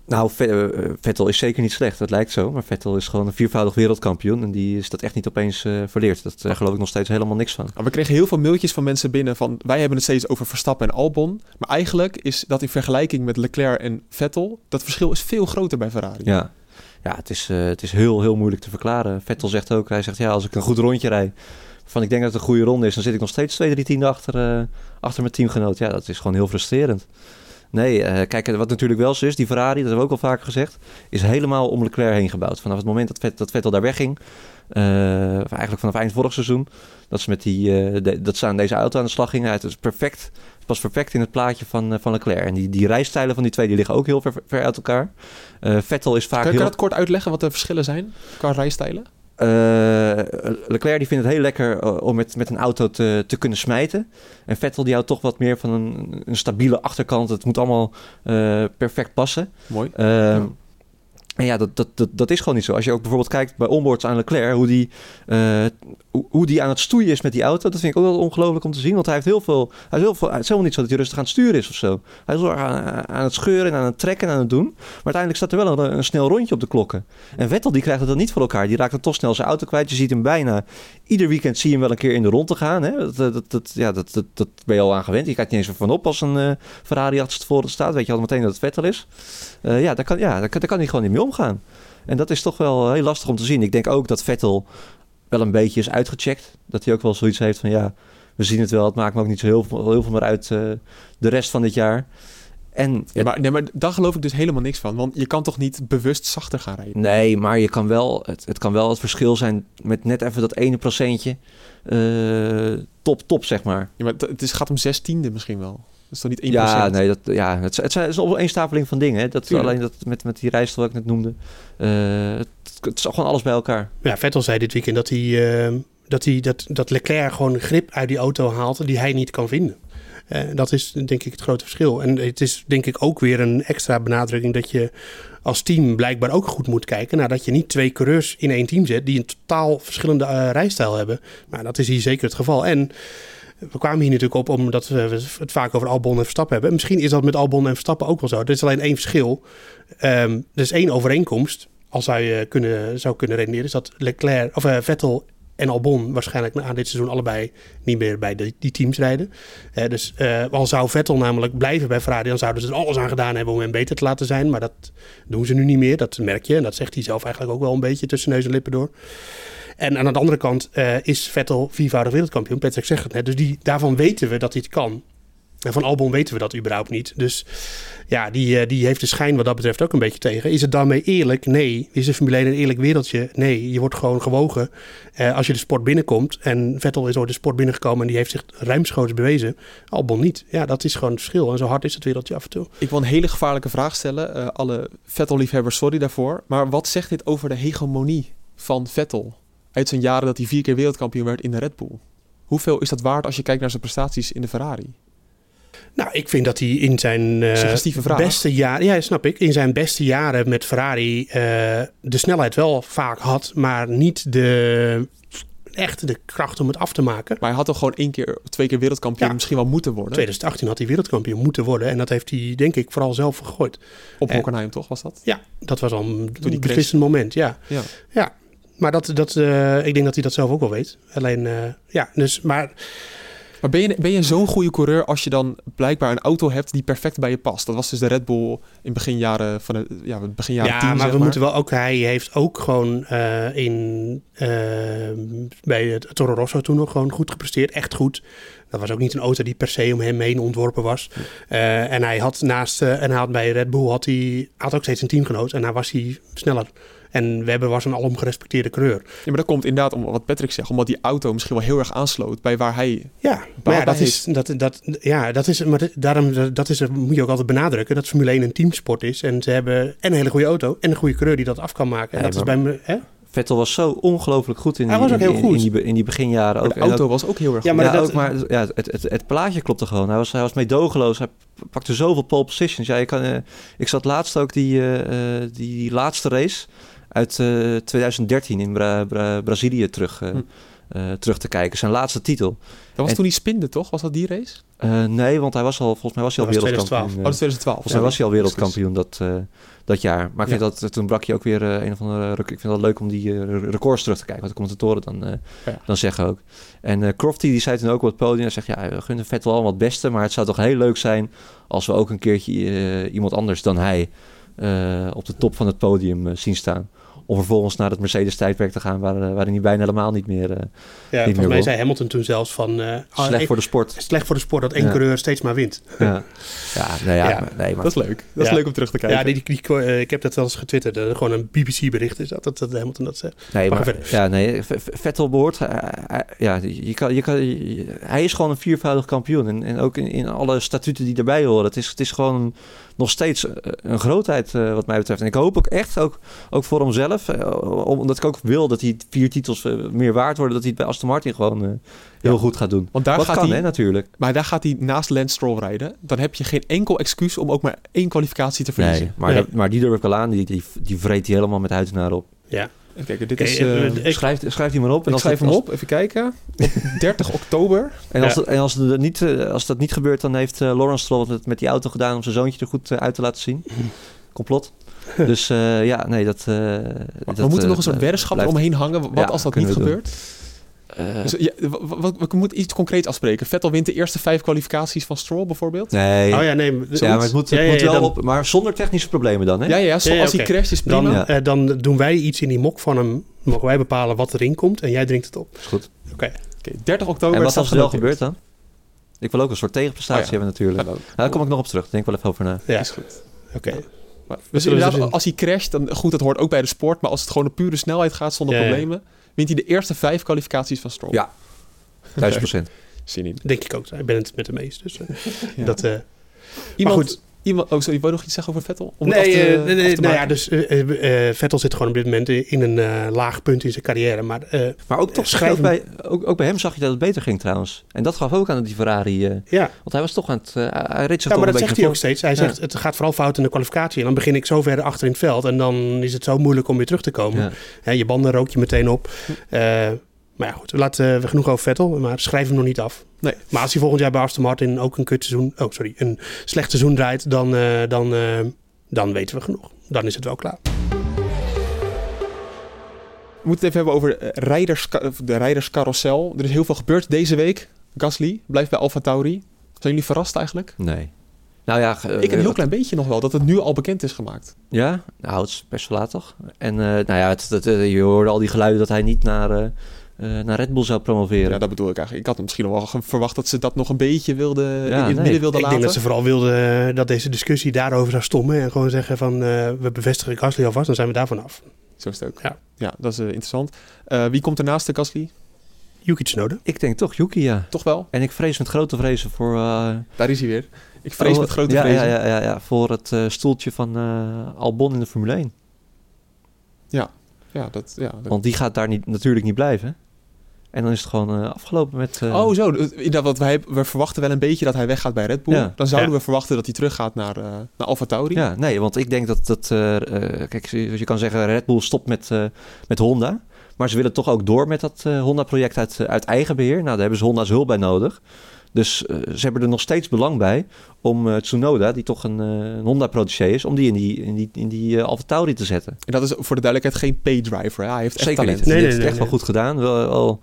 H: Nou, Ve- eh, Vettel is zeker niet slecht, dat lijkt zo. Maar Vettel is gewoon een viervoudig wereldkampioen. En die is dat echt niet opeens eh verleerd. Dat daar geloof ik nog steeds helemaal niks van.
B: We kregen heel veel mailtjes van mensen binnen van... wij hebben het steeds over Verstappen en Albon. Maar eigenlijk is dat in vergelijking met Leclerc en Vettel... dat verschil is veel groter bij Ferrari.
H: Ja, ja het, is, eh, het is heel, heel moeilijk te verklaren. Vettel zegt ook, hij zegt ja, als ik een goed rondje rijd... van ik denk dat het een goede ronde is... dan zit ik nog steeds twee, drie tienden achter, eh, achter mijn teamgenoot. Ja, dat is gewoon heel frustrerend. Nee, eh, kijk, wat natuurlijk wel zo is, die Ferrari, dat hebben we ook al vaker gezegd... is helemaal om Leclerc heen gebouwd. Vanaf het moment dat, Vet, dat Vettel daar wegging... eh, of eigenlijk vanaf eind vorig seizoen... dat ze, met die, eh, de- dat ze aan deze auto aan de slag gingen... het is perfect, het past perfect in het plaatje van, van Leclerc. En die, die rijstijlen van die twee die liggen ook heel ver, ver uit elkaar. Vettel is vaak
B: Kan, je- kan je dat kort uitleggen wat de verschillen zijn qua rijstijlen?
H: Eh, Leclerc die vindt het heel lekker eh, om met, met een auto te, te kunnen smijten. En Vettel die houdt toch wat meer van een, een stabiele achterkant. Het moet allemaal eh, perfect passen.
B: Mooi.
H: Ehm, En ja, dat, dat, dat, dat is gewoon niet zo. Als je ook bijvoorbeeld kijkt bij onboards aan Leclerc, hoe die, hoe, die aan het stoeien is met die auto, dat vind ik ook wel ongelooflijk om te zien. Want hij heeft heel veel, hij heeft heel veel, het is helemaal niet zo dat hij rustig aan het sturen is of zo. Hij is aan, aan het scheuren en aan het trekken en aan het doen. Maar uiteindelijk staat er wel een, snel rondje op de klokken. En Vettel die krijgt het dan niet voor elkaar. Die raakt dan toch snel zijn auto kwijt. Je ziet hem bijna, ieder weekend zie je hem wel een keer in de rond te gaan. Hè? Dat, dat, dat, ja, dat, dat, dat ben je al aan gewend. Je kijkt niet eens ervan op als een eh, Ferrari achterstevoren staat. Weet je al meteen dat het Vettel is. Eh, ja, daar kan, ja daar, kan, daar kan hij gewoon niet mee omgaan. En dat is toch wel heel lastig om te zien. Ik denk ook dat Vettel wel een beetje is uitgecheckt. Dat hij ook wel zoiets heeft van ja, we zien het wel. Het maakt me ook niet zo heel, veel- heel veel meer uit eh, de rest van dit jaar. En
B: Ja, maar, nee, maar daar geloof ik dus helemaal niks van. Want je kan toch niet bewust zachter gaan rijden?
H: Nee, maar je kan wel, het, het kan wel het verschil zijn met net even dat ene procentje. eh, top, top, zeg maar.
B: Ja, maar het, is, gaat om zestiende misschien wel. Dat is toch niet 1%?
H: Ja, nee, dat, ja het, het, het is een opeenstapeling van dingen. Hè. Dat,
B: Tuurlijk.
H: alleen dat met, met die rijstel wat ik net noemde. eh, het, is gewoon alles bij elkaar.
G: Ja, Vettel zei dit weekend dat, hij, eh, dat, hij, dat, dat Leclerc gewoon grip uit die auto haalt die hij niet kan vinden. Eh, dat is denk ik het grote verschil. En het is denk ik ook weer een extra benadrukking dat je als team blijkbaar ook goed moet kijken. naar dat je niet twee coureurs in één team zet die een totaal verschillende eh, rijstijl hebben. Maar dat is hier zeker het geval. En we kwamen hier natuurlijk op omdat we het vaak over Albon en Verstappen hebben. Misschien is dat met Albon en Verstappen ook wel zo. Er is alleen één verschil. Ehm, er is één overeenkomst. Al zou je kunnen, zou kunnen redeneren, is dat Leclerc, of, eh, Vettel en Albon waarschijnlijk na dit seizoen allebei niet meer bij de, die teams rijden. Eh, dus eh, al zou Vettel namelijk blijven bij Ferrari, dan zouden ze er alles aan gedaan hebben om hem beter te laten zijn. Maar dat doen ze nu niet meer. Dat merk je. En dat zegt hij zelf eigenlijk ook wel een beetje tussen neus en lippen door. En aan de andere kant is Vettel viervoudig wereldkampioen. Patrick zegt het net. Dus die, daarvan weten we dat hij het kan. Van Albon weten we dat überhaupt niet. Dus ja, die, eh, die heeft de schijn wat dat betreft ook een beetje tegen. Is het daarmee eerlijk? Nee. Is de Formule 1 een eerlijk wereldje? Nee. Je wordt gewoon gewogen eh, als je de sport binnenkomt. En Vettel is ooit de sport binnengekomen en die heeft zich ruimschoots bewezen. Albon niet. Ja, dat is gewoon het verschil. En zo hard is het wereldje af en toe.
B: Ik wil een hele gevaarlijke vraag stellen. Eh, alle Vettel-liefhebbers, sorry daarvoor. Maar wat zegt dit over de hegemonie van Vettel? Uit zijn jaren dat hij vier keer wereldkampioen werd in de Red Bull. Hoeveel is dat waard als je kijkt naar zijn prestaties in de Ferrari?
G: Nou, ik vind dat hij in zijn eh, beste jaren, ja, snap ik, in zijn beste jaren met Ferrari eh, de snelheid wel vaak had, maar niet de echt de kracht om het af te maken.
B: Maar hij had toch gewoon één keer, twee keer wereldkampioen
G: Ja.
B: misschien wel moeten worden.
G: 2018 had hij wereldkampioen moeten worden en dat heeft hij denk ik vooral zelf gegooid.
B: Op Hockenheim toch, was dat?
G: Ja, dat was al een beslissend moment, ja.
B: Ja.
G: Ja, maar dat, dat, eh, ik denk dat hij dat zelf ook wel weet. Alleen, ja, dus, maar
B: Maar ben je, ben je zo'n goede coureur als je dan blijkbaar een auto hebt die perfect bij je past? Dat was dus de Red Bull in begin jaren van de, ja, begin jaren
G: ja,
B: 10,
G: maar we moeten wel ook. Hij heeft ook gewoon eh, in eh, bij het Toro Rosso toen nog gewoon goed gepresteerd, echt goed. Dat was ook niet een auto die per se om hem heen ontworpen was. Eh, en hij had naast en hij had bij Red Bull had hij had ook steeds een teamgenoot en daar was hij sneller. En Webber was een alom gerespecteerde coureur.
B: Ja, maar dat komt inderdaad om wat Patrick zegt, omdat die auto misschien wel heel erg aansloot bij waar hij.
G: Ja, maar ja, dat is, dat, dat, ja, dat is, maar daarom dat is, moet je ook altijd benadrukken dat Formule 1 een teamsport is. En ze hebben en een hele goede auto en een goede coureur die dat af kan maken. En
H: Nee,
G: dat is bij me, hè?
H: Vettel was zo ongelooflijk goed in die,
G: was ook
H: in,
G: heel goed.
H: in die, in die beginjaren. Ook,
B: de auto
H: ook-
B: was ook heel erg
G: Ja,
B: goed.
G: maar
H: ja,
G: dat-
H: ook, maar ja, het, het, het plaatje klopte gewoon. Hij was, hij was meedogenloos. Hij pakte zoveel pole positions. Ja, je kan, eh, ik zat laatst ook die, eh, eh, die laatste race uit eh, 2013 in Bra- Bra- Brazilië terug, eh,
B: Hm.
H: eh, terug te kijken. Zijn laatste titel.
B: Dat was
H: en-
B: toen die spinde, toch? Was dat die race?
H: Eh, nee, want hij was al, volgens mij was hij al
G: Dat was
H: wereldkampioen.
G: 2012.
B: Oh,
H: eh,
B: dat is 2012.
H: Volgens mij was hij al wereldkampioen dat, eh, dat jaar. Maar ik
B: Ja.
H: vind dat toen brak je ook weer eh, een of andere. Ik vind het leuk om die eh, re- records terug te kijken. Wat de commentatoren dan, eh,
B: Ja.
H: dan zeggen ook. En eh Crofty die zei toen ook op het podium. Hij zegt ja, we gunnen Vettel allemaal het beste. Maar het zou toch heel leuk zijn als we ook een keertje eh, iemand anders dan hij eh, op de top van het podium eh, zien staan. Om vervolgens naar het Mercedes-tijdperk te gaan, waar, eh, waarin hij bijna helemaal niet meer eh,
G: Ja,
H: meer
G: volgens mij zei Hamilton toen zelfs van... eh, ah,
H: slecht
G: ik-
H: voor de sport.
G: slecht voor de sport dat één
H: Ja.
G: coureur steeds maar wint.
H: ja, ja, nou ja,
G: Ja.
H: maar- nee, maar
B: Dat is leuk. Dat is leuk om terug te kijken.
G: Ja, die, die, die- ik heb dat wel eens getwitterd. eh, gewoon een BBC-bericht is dat, dat, dat Hamilton dat zegt.
H: Nee,
G: Maar
H: maar,
G: verder.
H: ja, nee, Vettel behoort. ja, je kan, je kan, je- hij is gewoon een viervoudig kampioen. En, en ook in, in alle statuten die erbij horen. Het is, het is gewoon nog steeds eh, een grootheid, eh, wat mij betreft. En ik hoop ook echt, ook, ook voor hemzelf, eh, omdat ik ook wil dat hij vier titels meer waard worden, dat hij het bij Aston Martin gewoon eh, heel
B: Ja.
H: goed gaat doen.
B: Want daar
H: wat
B: gaat
H: kan,
B: hij,
H: hè, natuurlijk.
B: maar daar gaat hij naast Lance Stroll rijden. Dan heb je geen enkel excuus om ook maar één kwalificatie te verliezen.
H: Nee, maar,
G: Nee.
H: dat- maar die durf ik wel aan. Die, die, die vreet hij helemaal met huid en haar op.
G: Ja.
B: Even kijken, dit is...
G: eh,
B: eh,
G: Ik-
H: schrijf, schrijf die maar op.
B: ik
H: als
B: schrijf hem op, even kijken. Op 30 oktober.
H: En als,
G: Ja.
H: en als, het niet, eh, als dat niet gebeurt, dan heeft eh, Lawrence Stroll het met die auto gedaan om zijn zoontje er goed uit te laten zien. Complot. Dus eh, ja, nee, dat... eh,
B: Maar
H: dat
B: we moeten nog een soort weddenschap eromheen hangen. Wat
H: Ja,
B: als dat niet
H: doen. Eh,
B: Dus, ja, we moeten iets concreet afspreken. Vettel wint de eerste vijf kwalificaties van Stroll bijvoorbeeld.
H: nee.
G: Oh ja, nee.
H: ja, maar het moet, het
G: Ja, ja,
H: moet
G: ja,
H: wel
G: dan-
H: op, maar zonder technische problemen dan, hè?
B: Ja, ja, ja, zo-
G: Ja, ja,
B: als hij crasht is prima.
G: Dan,
H: Ja.
G: eh, dan doen wij iets in die mok van hem. Mogen wij bepalen wat erin komt en jij drinkt het op.
H: Is goed.
G: Oké.
B: Oké, 30 oktober
H: En wat als het wel gebeurt dan? Ik wil ook een soort tegenprestatie
B: Oh ja.
H: hebben natuurlijk.
B: Ja,
H: Nou,
B: dan-
H: daar kom ik nog op terug. Denk ik wel even over na.
G: Ja,
B: is goed.
G: oké.
B: Dus inderdaad, als hij crasht, dan goed, dat hoort ook bij de sport. Maar als het gewoon op pure snelheid gaat zonder
G: Ja, ja.
B: problemen, wint hij de eerste vijf kwalificaties van Stroll.
H: Ja. 1000 procent.
B: Zin in.
G: Denk ik ook. Ik ben het met hem eens. Dus, eh,
B: Ja.
G: dat, eh,
B: Iemand,
G: goed.
B: Iemand, oh, sorry, wou je nog iets zeggen over Vettel? Om
G: nee,
B: te-
G: eh, nee, nee, nou ja, dus eh, eh, Vettel zit gewoon op dit moment in een eh, laag punt in zijn carrière. Maar eh,
H: Maar ook toch,
G: Schrijf
H: ook bij, ook, ook bij hem zag je dat het beter ging trouwens. En dat gaf ook aan die Ferrari. eh,
G: ja,
H: want hij was toch aan het... hij reed zich
G: ja maar dat zegt hij ook steeds. Hij
H: Ja.
G: zegt, het gaat vooral fout in de kwalificatie. En dan begin ik zo ver achter in het veld. En dan is het zo moeilijk om weer terug te komen.
H: Ja.
G: Hè, je banden rook je meteen op. Eh, maar ja, goed. Laten we genoeg over Vettel. Maar schrijf hem nog niet af.
B: Nee.
G: Maar als hij volgend jaar bij Aston Martin ook een kutseizoen... Oh, sorry. Een slecht seizoen draait, dan, eh, dan, eh, dan weten we genoeg. Dan is het wel klaar.
B: We moeten het even hebben over eh, rijders, de rijderscarousel. Er is heel veel gebeurd deze week. Gasly blijft bij Alfa Tauri. Zijn jullie verrast eigenlijk?
H: Nee. Nou ja... eh,
B: ik een heel klein beetje nog wel, dat het nu al bekend is gemaakt.
H: Ja, nou, het is best wel laat toch? En eh, nou ja, het, het, eh, je hoorde al die geluiden dat hij niet naar, eh, eh, naar Red Bull zou promoveren.
B: Ja, dat bedoel ik eigenlijk. Ik had misschien nog wel verwacht dat ze dat nog een beetje wilden, in het
H: nee.
B: midden wilden
G: Ik
B: laten.
G: denk dat ze vooral wilden eh, dat deze discussie daarover zou stommen. En gewoon zeggen van, eh, we bevestigen Gasly alvast, dan zijn we daarvan af.
B: Zo is het ook.
G: Ja.
B: Ja, dat is interessant. Eh, wie komt er naast de Gasly?
G: Yuki Tsunoda.
H: Ik denk toch Yuki, ja.
B: Toch wel?
H: En ik vrees met grote vrezen voor... eh,
B: Daar is hij weer. Ik vrees
H: oh,
B: met grote
H: ja,
B: vrezen.
H: Ja, ja, ja, ja, voor het eh, stoeltje van eh, Albon in de Formule 1.
B: Ja, dat, ja, dat-
H: Want die gaat daar niet, natuurlijk niet blijven. En dan is het gewoon eh, afgelopen met... eh,
B: Oh, zo. eh, want wij, we verwachten wel een beetje dat hij weggaat bij Red Bull.
H: Ja.
B: Dan zouden
G: Ja.
B: we verwachten dat hij teruggaat naar, eh naar Alfa Tauri.
H: Ja, nee, want ik denk dat dat... eh, eh, kijk, je je kan zeggen Red Bull stopt met, eh, met Honda. Maar ze willen toch ook door met dat eh, Honda-project uit, uit eigen beheer. Nou, daar hebben ze Honda's hulp bij nodig. Dus ze hebben er nog steeds belang bij om eh, Tsunoda, die toch een, een Honda-protégé is, om die in die, in die, in die eh, Alfa Tauri te zetten.
B: En dat is voor de duidelijkheid geen pay-driver. Hij heeft echt
H: Zeker
B: talent.
H: niet.
G: Nee,
H: die
G: nee,
H: heeft het
G: nee,
H: echt wel goed gedaan. Wel, wel, wel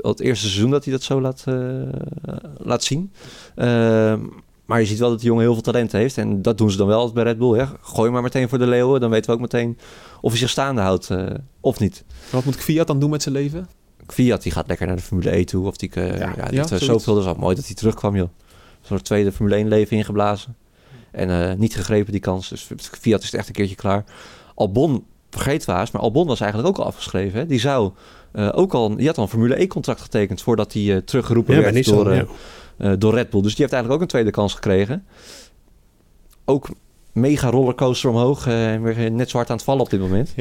H: het eerste seizoen dat hij dat zo laat, eh, laat zien. Ehm, maar je ziet wel dat die jongen heel veel talent heeft. En dat doen ze dan wel bij Red Bull. Hè. Gooi maar meteen voor de leeuwen. Dan weten we ook meteen of hij zich staande houdt eh, of niet.
B: Wat moet Fiat dan doen met zijn leven?
H: Fiat die gaat lekker naar de Formule E toe. Of die, eh, ja, zoveel. Dat is wel mooi dat hij terugkwam, joh. Zo'n tweede Formule 1 leven ingeblazen. En niet gegrepen die kans. Dus Fiat is het echt een keertje klaar. Albon, vergeet waas, maar Albon was eigenlijk ook al afgeschreven. Hè? Die zou eh, ook al, die had al een Formule E contract getekend voordat hij eh, teruggeroepen
G: Ja,
H: werd
G: Nissan,
H: door, eh,
G: ja.
H: door Red Bull. Dus die heeft eigenlijk ook een tweede kans gekregen. Ook mega rollercoaster omhoog. eh, En weer net zo hard aan het vallen op dit moment.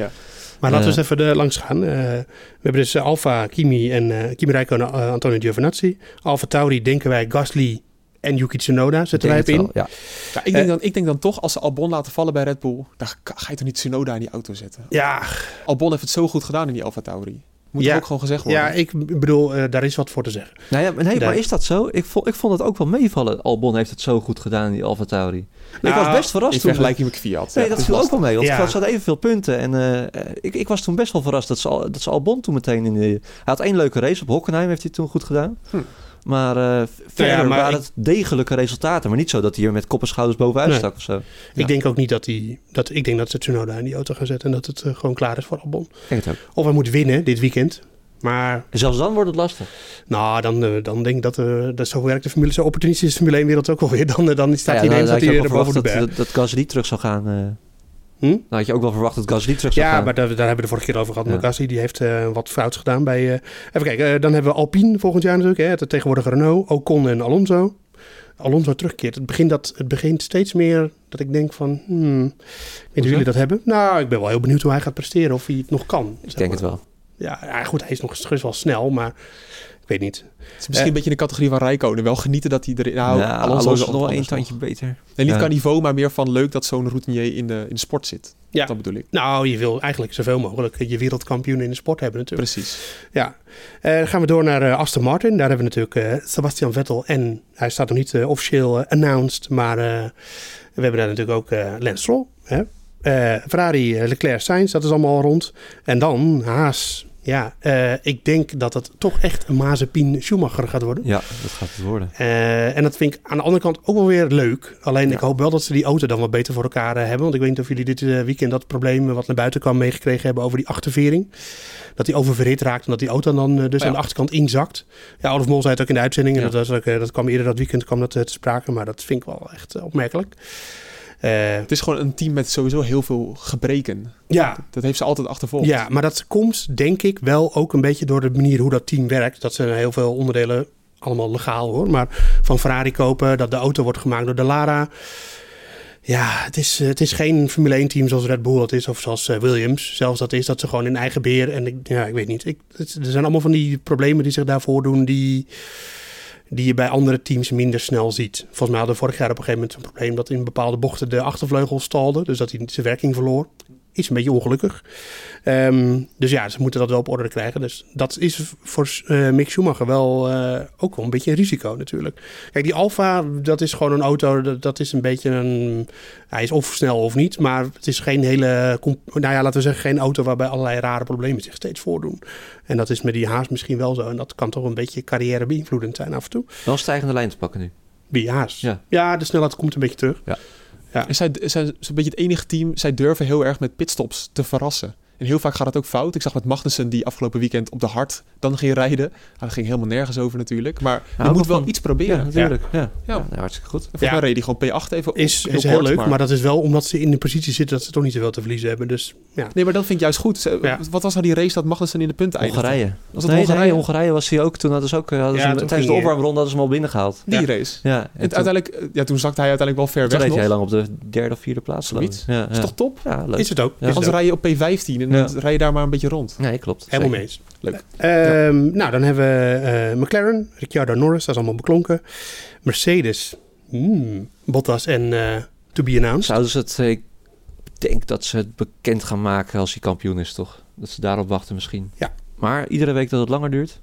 G: Maar laten we eens even de, langs gaan. Eh, we hebben dus Alfa, Kimi en eh Kimi Räikkönen, Antonio Giovinazzi. Alfa Tauri denken wij Gasly en Yuki Tsunoda zetten wij in.
H: Ja.
B: Ja, ik, denk dan, ik denk dan toch, als ze Albon laten vallen bij Red Bull... dan ga ga je toch niet Tsunoda in die auto zetten?
G: Ja,
B: Albon heeft het zo goed gedaan in die Alfa Tauri. Moet
G: Ja.
B: ook gewoon gezegd worden?
G: ja, ik bedoel, eh, daar is wat voor te zeggen.
H: Nou ja, maar, nee, maar is dat zo? Ik vond, ik vond het ook wel meevallen. Albon heeft het zo goed gedaan in die Alfa Tauri. ik
G: Nou,
H: was best verrast
B: in
H: toen.
B: vergelijking met Fiat.
H: Nee,
B: Ja,
H: dat viel ook wel mee. Want
G: Ja.
H: ze hadden evenveel punten. En eh, eh, ik, ik was toen best wel verrast dat ze, al- dat ze Albon toen meteen in de... Hij had één leuke race op Hockenheim, heeft hij toen goed gedaan.
B: Hm.
H: Maar eh, verder
G: maar
H: waren
G: ik-
H: het degelijke resultaten. Maar niet zo dat hij er met kop en schouders bovenuit
G: Nee.
H: stak of zo.
B: Ja.
G: Ik denk ook niet dat hij... Dat, ik denk dat ze Tsunoda in die auto gaan zetten en dat het eh, gewoon klaar is voor Albon.
H: Denk het ook.
G: Of hij moet winnen dit weekend. Maar
H: En zelfs dan wordt het lastig.
G: nou, dan, eh, dan denk ik dat, dat zo werkt de Formule, zo opportunistisch is de Formule 1 wereld ook alweer. Dan, dan staat
H: Ja,
G: hij ineens dat hij er
H: wel
G: boven de berg.
H: dat, dat Gasly terug zou gaan.
G: Hm?
H: Dan had je ook wel verwacht dat Gasly terug zou
G: Ja,
H: gaan.
G: maar daar, daar hebben we de vorige keer over gehad.
H: Ja.
G: Gasly die heeft eh, wat fouts gedaan bij... eh, even kijken, eh, dan hebben we Alpine volgend jaar natuurlijk. Hè, het tegenwoordige Renault, Ocon en Alonso. Alonso terugkeert. Het begint, dat, het begint steeds meer dat ik denk van... Hmm, of jullie dat hebben. Nou, ik ben wel heel benieuwd hoe hij gaat presteren. Of hij het nog kan.
H: Ik denk het wel.
G: Ja, ja, goed, hij is nog steeds wel snel, maar ik weet niet.
B: Het is misschien een beetje in de categorie van Rijkonen. Wel genieten dat hij erin... Nou,
H: ja,
B: Alonso, is
H: nog wel één
B: anders
H: tandje beter.
B: Nee, niet
H: Ja.
B: qua niveau, maar meer van leuk dat zo'n routinier in de, in de sport zit.
G: Ja.
B: Dat bedoel ik.
G: Nou, je wil eigenlijk zoveel mogelijk je wereldkampioen in de sport hebben natuurlijk.
B: Precies.
G: Ja, Eh, dan gaan we door naar eh, Aston Martin. Daar hebben we natuurlijk eh, Sebastian Vettel en hij staat nog niet eh, officieel eh, announced, maar eh, we hebben daar natuurlijk ook eh Lance Stroll. Hè? Eh, Ferrari, eh, Leclerc, Sainz, dat is allemaal rond. En dan Haas, Ja, eh, ik denk dat het toch echt een Mazepin Schumacher gaat worden.
H: Ja, dat gaat het worden.
G: Eh, en dat vind ik aan de andere kant ook wel weer leuk. Alleen ik hoop wel dat ze die auto dan wat beter voor elkaar eh, hebben. Want ik weet niet of jullie dit weekend dat probleem wat naar buiten kwam meegekregen hebben over die achtervering. Dat die oververhit raakt en dat die auto dan dus
B: Ja.
G: aan de achterkant inzakt. Ja, Olaf Mol zei het ook in de uitzending. En
H: Ja.
G: dat, was ook, dat kwam eerder dat weekend kwam dat te sprake. Maar dat vind ik wel echt opmerkelijk. Eh,
B: Het is gewoon een team met sowieso heel veel gebreken.
G: ja,
B: Dat heeft ze altijd achtervolgd.
G: Ja, maar dat komt denk ik wel ook een beetje door de manier hoe dat team werkt. Dat zijn heel veel onderdelen, allemaal legaal hoor, maar van Ferrari kopen, dat de auto wordt gemaakt door de Lara. Ja, het is, eh, het is geen Formule 1 team zoals Red Bull dat is, of zoals eh, Williams. Zelfs dat is dat ze gewoon in eigen beheer. En ik, ja, ik weet niet. Ik, het, er zijn allemaal van die problemen die zich daarvoor doen, die, die je bij andere teams minder snel ziet. Volgens mij hadden we vorig jaar op een gegeven moment een probleem dat in bepaalde bochten de achtervleugel stalde. Dus dat hij zijn werking verloor. Iets een beetje ongelukkig. Ehm, dus ja, ze moeten dat wel op orde krijgen. Dus dat is voor eh Mick Schumacher wel eh, ook wel een beetje een risico natuurlijk. Kijk, die Alfa, dat is gewoon een auto, dat, dat is een beetje een... Hij is of snel of niet, maar het is geen hele... Nou ja, laten we zeggen, geen auto waarbij allerlei rare problemen zich steeds voordoen. En dat is met die Haas misschien wel zo. En dat kan toch een beetje carrière beïnvloedend zijn af en toe.
H: Wel stijgende lijn te pakken nu.
G: Wie Haas?
H: Ja.
G: ja, de snelheid komt een beetje terug.
B: En zij, zij zijn een beetje het enige team. Zij durven heel erg met pitstops te verrassen. En heel vaak gaat het ook fout. Ik zag met Magnussen die afgelopen weekend op de hard dan ging rijden. Nou, dat ging helemaal nergens over natuurlijk. Maar je moet
H: wel van-
B: iets proberen.
H: Ja, natuurlijk. Ja, ja.
B: Ja.
H: nou, hartstikke goed.
B: En volgens
G: Ja.
B: mij reed hij gewoon P8 even.
G: Is, is heel
B: kort,
G: leuk, maar... dat is wel omdat ze in de positie zitten dat ze toch niet zoveel te verliezen hebben. Dus ja,
B: Nee, maar dat vind ik juist goed. Ze-
G: Ja.
B: Wat was nou die race dat Magnussen in de punten eindigde?
H: Hongarije.
B: Was dat
H: nee,
B: Hongarije?
H: nee, Hongarije was hij ook. Toen hadden ze ook eh, hadden
G: Ja,
H: ze hem-
G: toen
H: tijdens de opwarmronde hadden ze hem al binnengehaald.
B: Die
G: Ja.
B: race.
H: Ja,
B: En
H: en toen,
B: uiteindelijk, eh, ja, toen zakte hij uiteindelijk wel ver
H: toen
B: weg
H: reed
B: nog.
H: hij heel lang op de derde of vierde plaats.
B: Zoiets.
H: Ja,
B: Dat is toch top?
H: ja, leuk.
G: is het ook. Is ook.
B: rij je op P15 en
H: Ja.
B: dan rij je daar maar een beetje rond.
H: Nee, klopt.
G: Helemaal mee eens.
B: Leuk.
G: Ehm, Nou, dan hebben we eh, McLaren, Ricciardo Norris, dat is allemaal beklonken. Mercedes, hmm, Bottas en eh to be announced.
H: Zouden ze het... eh, Ik denk dat ze het bekend gaan maken als hij kampioen is, toch? Dat ze daarop wachten misschien.
G: Ja.
H: Maar iedere week dat het langer duurt.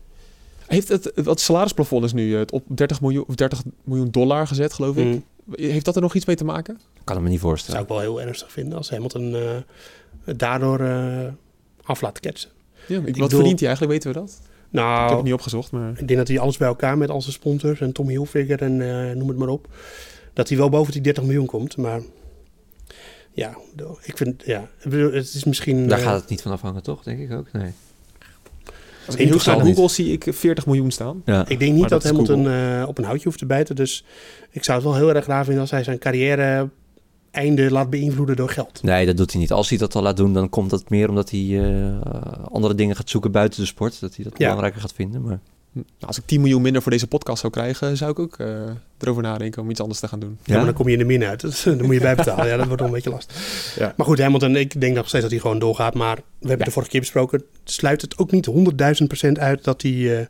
B: Heeft het, het salarisplafond is nu het op 30 miljoen, of 30 miljoen dollar gezet, geloof ik.
G: Hmm,
B: Heeft dat er nog iets mee te maken?
H: Kan ik me niet
G: zou
H: voorstellen.
G: ik wel heel ernstig vinden als Hamilton eh het daardoor eh, af laat ketsen.
B: Ja, ik, wat
G: bedoel-
B: verdient hij eigenlijk, weten we dat? Ik heb
G: Nou,
B: het niet opgezocht, maar...
G: ik denk dat hij alles bij elkaar met al zijn sponsors en Tommy Hilfiger en eh, noem het maar op. Dat hij wel boven die 30 miljoen komt, maar ja, ik vind, ja, ik bedoel, het is misschien...
H: Daar
G: eh,
H: gaat het niet van afhangen, toch? Denk ik ook. Nee.
B: Als ik heel. Google zie ik 40 miljoen staan.
H: Ja.
G: Ik denk niet
B: Maar
G: dat,
B: dat
G: Hamilton op een houtje hoeft te bijten. Dus ik zou het wel heel erg raar vinden als hij zijn carrière einde laat beïnvloeden door geld.
H: Nee, dat doet hij niet. Als hij dat al laat doen, dan komt dat meer omdat hij eh, andere dingen gaat zoeken buiten de sport. Dat hij dat
G: Ja.
H: belangrijker gaat vinden. Maar
B: Nou, als ik 10 miljoen minder voor deze podcast zou krijgen, zou ik ook eh, erover nadenken om iets anders te gaan doen.
G: Ja. maar dan kom je in de min uit. Dus, dan moet je bijbetalen. ja, dat wordt wel een beetje lastig.
B: Ja.
G: Maar goed, Hamilton, ik denk nog steeds dat hij gewoon doorgaat. Maar we hebben het de vorige keer besproken. Sluit het ook niet 100.000 procent uit dat hij, eh,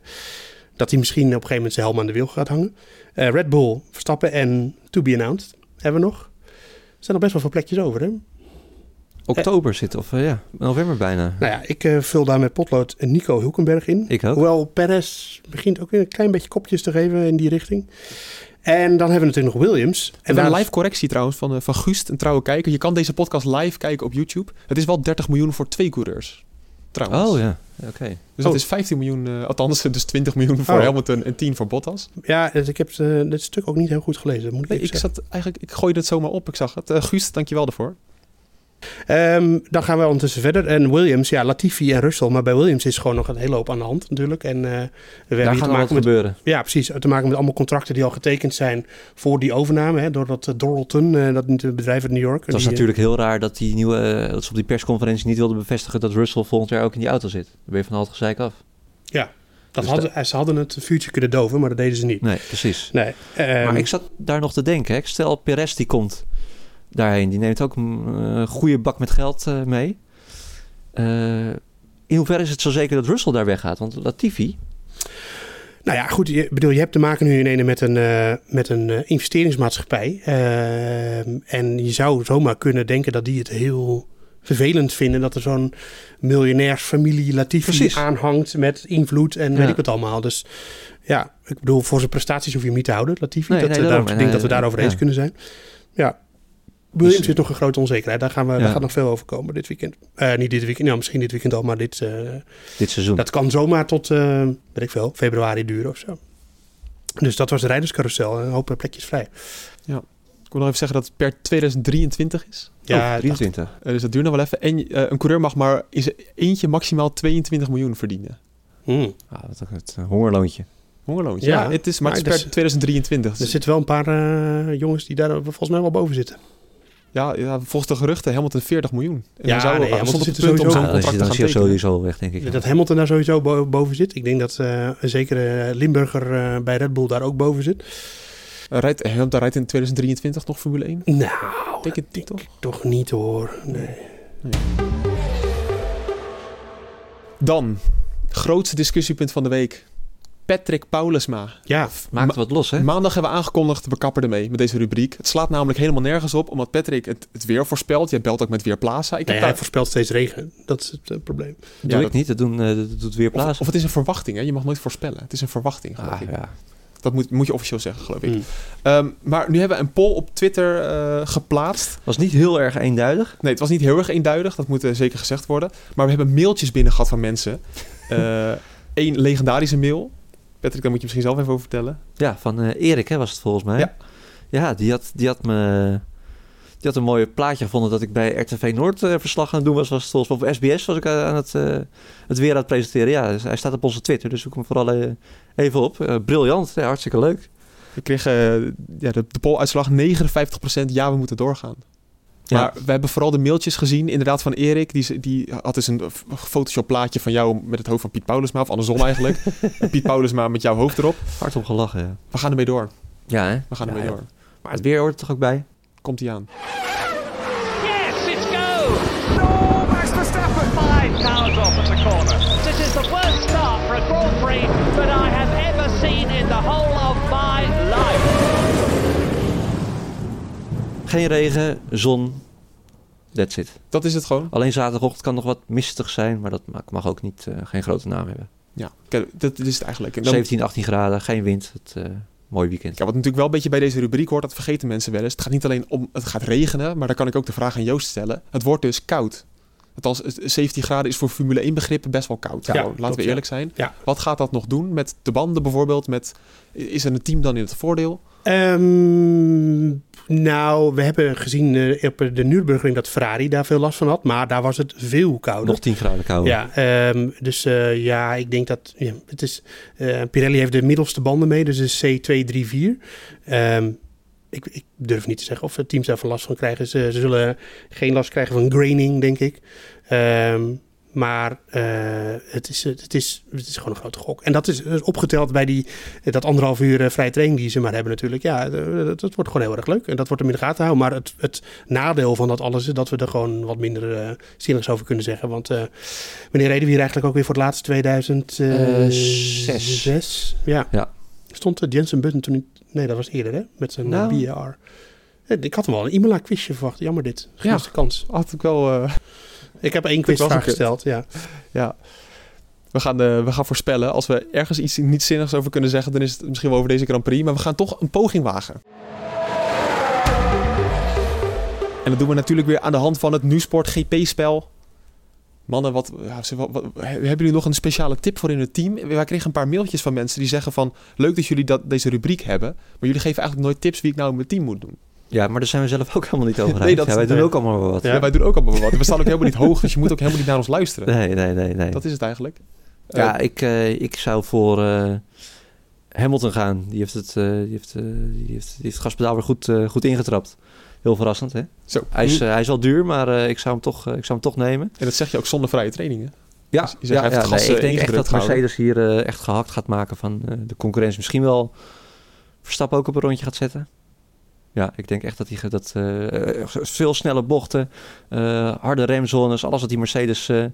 G: dat hij misschien op een gegeven moment zijn helm aan de wiel gaat hangen. Eh, Red Bull, Verstappen en To Be Announced hebben we nog. Er zijn nog best wel veel plekjes over, hè?
H: oktober zit, of eh, ja, november bijna.
G: Nou ja, ik eh, vul daar met potlood Nico Hulkenberg in.
H: Ik ook.
G: Hoewel Perez begint ook weer een klein beetje kopjes te geven in die richting. En dan hebben we natuurlijk nog Williams.
B: En
G: En
B: een
G: daar
B: live correctie trouwens van, eh, van Gust, een trouwe kijker. Je kan deze podcast live kijken op YouTube. Het is wel 30 miljoen voor twee coureurs. Trouwens.
H: Oh ja, oké.
B: Dus dat
G: Oh.
B: is 15 miljoen, eh, althans dus 20 miljoen voor
G: Oh.
B: Hamilton en 10 voor Bottas.
G: Ja, dus ik heb eh, dit stuk ook niet heel goed gelezen. Moet ik
B: Nee, ik
G: zeggen.
B: zat eigenlijk, ik gooide het zomaar op, ik zag het. Eh Guust, dankjewel daarvoor.
G: Ehm, dan gaan we ondertussen verder. En Williams, ja, Latifi en Russell. Maar bij Williams is gewoon nog een hele hoop aan de hand natuurlijk. En eh, we hebben hier te
H: nog wat
G: maken met
H: gebeuren.
G: Ja, precies. Te maken met allemaal contracten die al getekend zijn voor die overname. Hè, door dat eh, Doralton, eh, dat bedrijf uit New York.
H: Het was
G: Die, eh,
H: natuurlijk heel raar dat, die nieuwe, eh, dat ze op die persconferentie niet wilden bevestigen dat Russell volgend jaar ook in die auto zit. Dan ben je van het gezeik af.
G: dat
H: dus
G: hadden, eh, ze hadden het vuurtje kunnen doven, maar dat deden ze niet.
H: Nee, precies.
G: Nee. ehm,
H: maar ik zat daar nog te denken. Hè. Stel, Perez die komt daarheen. Die neemt ook een eh, goede bak met geld eh, mee. Eh, in hoeverre is het zo zeker dat Russell daar weggaat? Want Latifi,
G: Nou ja, goed. Je, bedoel, je hebt te maken nu in ene met een, met een investeringsmaatschappij. En je zou zomaar kunnen denken dat die het heel vervelend vinden dat er zo'n miljonairsfamilie Latifi aanhangt met invloed en weet ik wat allemaal. Dus ja, ik bedoel, voor zijn prestaties hoef je hem niet te houden, Latifi.
H: Nee,
G: dat,
H: nee, daarom.
G: daar- ik
H: En
G: denk dat we daarover
H: ja.
G: eens kunnen zijn. Ja, Williams
H: Dus-
G: is nog een grote onzekerheid. Daar, gaan we,
H: Ja.
G: daar gaat nog veel over komen dit weekend. Eh, niet dit weekend, nou, misschien dit weekend al, maar dit, eh,
H: Dit seizoen.
G: dat kan zomaar tot, eh weet ik veel, februari duren of zo. Dus dat was de rijderscarousel. en Een hoop plekjes vrij.
B: Ik wil nog even zeggen dat het per 2023 is.
G: Ja,
H: oh, 23.
B: Eh, dus dat duurt nog wel even. En een coureur mag maar in zijn eentje maximaal 22 miljoen verdienen.
G: Hmm.
H: Ah, wat een het hongerloontje.
B: Hongerloontje.
G: Ja,
B: Ja, het is, maar,
G: maar
B: het is per
G: dus-
B: 2023.
G: Er
B: Dus,
G: zitten wel een paar jongens die daar volgens mij wel boven zitten.
B: Ja, ja, volgens de geruchten Hamilton 40 miljoen. En
G: Ja,
B: zou,
G: nee, Hamilton zit er
B: om
G: sowieso-
B: zijn
H: Ja, dan is
B: contract te
H: dan
B: gaan tekenen.
H: sowieso weg, denk ik.
G: Dat Hamilton daar sowieso bo- boven zit. Ik denk dat eh zeker eh, Limburger eh, bij Red Bull daar ook boven zit.
B: Rijdt, Hamilton rijdt in 2023 nog Formule 1?
G: Nou,
B: Denk het niet, toch?
G: toch niet hoor. Nee.
B: Dan, grootste discussiepunt van de week. Patrick Paulusma.
G: Ja,
H: Maakt het wat los, hè?
B: Maandag hebben we aangekondigd, we kappen ermee met deze rubriek. Het slaat namelijk helemaal nergens op, omdat Patrick het, het weer voorspelt. Jij belt ook met Weerplaza. Ik
G: nee,
B: heb
G: hij
B: daar,
G: voorspelt steeds regen. Dat is het eh, probleem.
H: Dat
B: Ja,
H: doe ik
B: dat-
H: niet. Dat, doen, eh, dat doet weer
B: of, het is een verwachting, hè? je mag nooit voorspellen. Het is een verwachting, geloof
H: Ah,
B: ik.
H: ja.
B: Dat moet, moet je officieel zeggen, geloof ik.
G: Hmm.
B: Ehm, maar nu hebben we een poll op Twitter eh, geplaatst.
H: Was niet heel erg eenduidig.
B: Nee, het was niet heel erg eenduidig, dat moet zeker gezegd worden. Maar we hebben mailtjes binnen gehad van mensen. Eén legendarische mail. Patrick, daar moet je misschien zelf even over vertellen.
H: Ja, van eh, Erik hè, was het volgens mij.
B: Ja.
H: Ja, die had, die had me... Die had een mooi plaatje gevonden dat ik bij RTV Noord eh, verslag aan het doen was. was het volgens mij op SBS was ik eh, aan het, het weer aan het presenteren. Ja, dus hij staat op onze Twitter, dus zoek hem vooral even op. Briljant, ja, hartstikke leuk.
B: We kregen eh, ja, de, de polluitslag 59% ja, we moeten doorgaan.
H: Ja.
B: Maar we hebben vooral de mailtjes gezien, inderdaad, van Erik. Die, die had dus een Photoshop plaatje van jou met het hoofd van Piet Paulusma. Of andersom eigenlijk. En Piet Paulusma met jouw hoofd erop.
H: Hard om gelachen, ja.
B: We gaan ermee door.
H: Ja, hè?
B: We gaan
H: Ja,
B: ermee
H: ja.
B: door.
H: Maar het weer hoort er toch ook bij?
B: Komt hij aan.
E: Yes, it's go! No, Max Verstappen! Five cars off at the corner. This is the worst start for a Grand Prix that I have ever seen in the whole
H: Geen regen, zon. That's it.
B: Dat is het gewoon.
H: Alleen zaterdagochtend kan nog wat mistig zijn, maar dat mag, mag ook niet, eh, geen grote naam hebben.
B: Ja, kijk, dat, is het eigenlijk. En dan-
H: 17, 18 graden, geen wind. Het, eh, mooi weekend.
B: Ja, wat natuurlijk wel een beetje bij deze rubriek hoort, dat vergeten mensen wel eens. Het gaat niet alleen om het gaat regenen, maar dan kan ik ook de vraag aan Joost stellen. Het wordt dus koud. Althans, het- 17 graden is voor Formule 1 begrippen best wel koud.
G: Ja,
B: laten
G: klopt,
B: we
G: ja.
B: eerlijk zijn.
G: Ja.
B: Wat gaat dat nog doen met de banden bijvoorbeeld? Met, is er een team dan in het voordeel?
G: Ehm, nou, we hebben gezien eh, op de Nürburgring dat Ferrari daar veel last van had. Maar daar was het veel kouder.
H: Nog 10 graden kouder.
G: Ja, ehm, dus eh, ja, ik denk dat ja, het is. eh, Pirelli heeft de middelste banden mee, dus de C234. Ehm, ik, ik durf niet te zeggen of het teams daarvan last van krijgen. Ze, ze zullen geen last krijgen van graining, denk ik. Ehm, maar eh, het, is, het, is, het is gewoon een grote gok. En dat is dus opgeteld bij die, dat anderhalf uur eh, vrije training die ze maar hebben natuurlijk. Ja, eh, dat, dat wordt gewoon heel erg leuk. En dat wordt hem in de gaten houden. Maar het, het nadeel van dat alles is dat we er gewoon wat minder eh zinnigs over kunnen zeggen. Want eh, wanneer reden we hier eigenlijk ook weer voor het laatste? 2006?
H: zes.
G: Ja.
H: Ja.
G: Stond uh, Jensen Button toen niet... Nee, dat was eerder hè? Met zijn
H: Nou.
G: BR. Ik had hem wel een Imola quizje verwacht. Jammer dit. Gemiste kans.
B: Had ik wel...
G: Ik heb één quizvraag gesteld. Ja.
B: ja. We gaan, eh, we gaan voorspellen. Als we ergens iets niet zinnigs over kunnen zeggen, dan is het misschien wel over deze Grand Prix. Maar we gaan toch een poging wagen. En dat doen we natuurlijk weer aan de hand van het NuSport GP-spel. Mannen, wat, ja, ze- wat, wat- hebben jullie nog een speciale tip voor in het team? Wij kregen een paar mailtjes van mensen die zeggen van... Leuk dat jullie dat, deze rubriek hebben. Maar jullie geven eigenlijk nooit tips wie ik nou in mijn team moet doen.
H: Ja, maar daar zijn we zelf ook helemaal niet over
B: Nee, dat-
H: ja, wij doen
B: nee.
H: ook allemaal wel wat.
G: Ja.
B: Ja. wij doen ook allemaal wat. We staan ook helemaal niet hoog, dus je moet ook helemaal niet naar ons luisteren.
H: Nee, nee, nee. nee.
B: Dat is het eigenlijk.
H: Ja,
B: Eh,
H: ik, eh, ik zou voor eh, Hamilton gaan. Die heeft het, die heeft, die heeft, die heeft het gaspedaal weer goed, goed ingetrapt. Heel verrassend, hè?
B: Zo.
H: Hij is, hij is wel duur, maar ik, zou hem toch, ik zou hem toch nemen.
B: En dat zeg je ook zonder vrije trainingen.
H: Ja,
B: Dus je zegt, hij heeft het gas,
H: ik denk echt dat. Mercedes hier echt gehakt gaat maken van de concurrentie. Misschien wel Verstappen ook op een rondje gaat zetten. Ja, ik denk echt dat hij dat, eh, veel snelle bochten, eh, harde remzones, alles wat die Mercedes eh,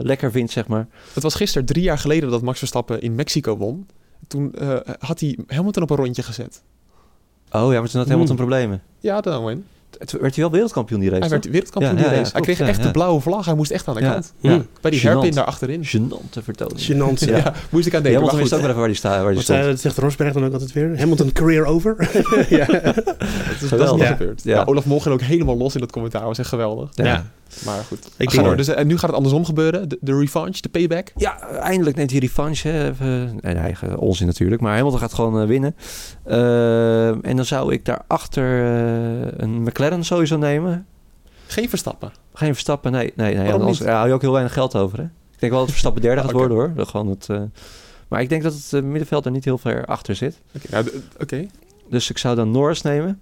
H: lekker vindt, zeg maar.
B: Het was gisteren drie jaar geleden dat Max Verstappen in Mexico won. Toen had hij Hamilton op een rondje gezet.
H: Oh ja, maar toen had Hamilton
G: Hmm.
H: problemen.
B: Ja, dan win.
H: Het werd hij wel wereldkampioen die race.
B: Hij werd wereldkampioen
H: Ja,
B: die
H: ja, ja,
B: race. Hij kreeg
H: ja,
B: echt
H: ja.
B: de blauwe vlag. Hij moest echt aan de
H: Ja.
B: kant.
H: Ja.
B: Bij die hairpin daar achterin.
H: Gênante vertoning.
G: Gênant.
B: Ja,
G: Ja.
B: moest ik aan denken.
H: Hamilton wist ook even waar hij, sta, waar stond.
G: zei- dat zegt Rosberg dan ook altijd weer? Hamilton career over? ja.
B: dat is, dat is
H: Geweldig.
B: niet
G: Ja.
B: gebeurd.
H: Ja.
B: Ja. Olaf Mol ging ook helemaal los in dat commentaar. was echt geweldig.
H: Ja.
B: Maar goed.
G: Ik denk-
B: door. Dus, en nu gaat het andersom gebeuren. De, de revanche, de payback.
H: Ja, eindelijk neemt hij revanche. Hè. Nee, ge- onzin natuurlijk. Maar Hamilton gaat gewoon eh, winnen. Eh, en dan zou ik daarachter eh een McLaren sowieso nemen.
B: Geen Verstappen.
H: Geen Verstappen, nee. nee, nee anders ja, hou je ook heel weinig geld over. Hè? Ik denk wel dat Verstappen derde gaat worden hoor. Gewoon het, eh, maar ik denk dat het middenveld er niet heel ver achter zit.
B: Oké, nou.
H: Dus ik zou dan Norris nemen.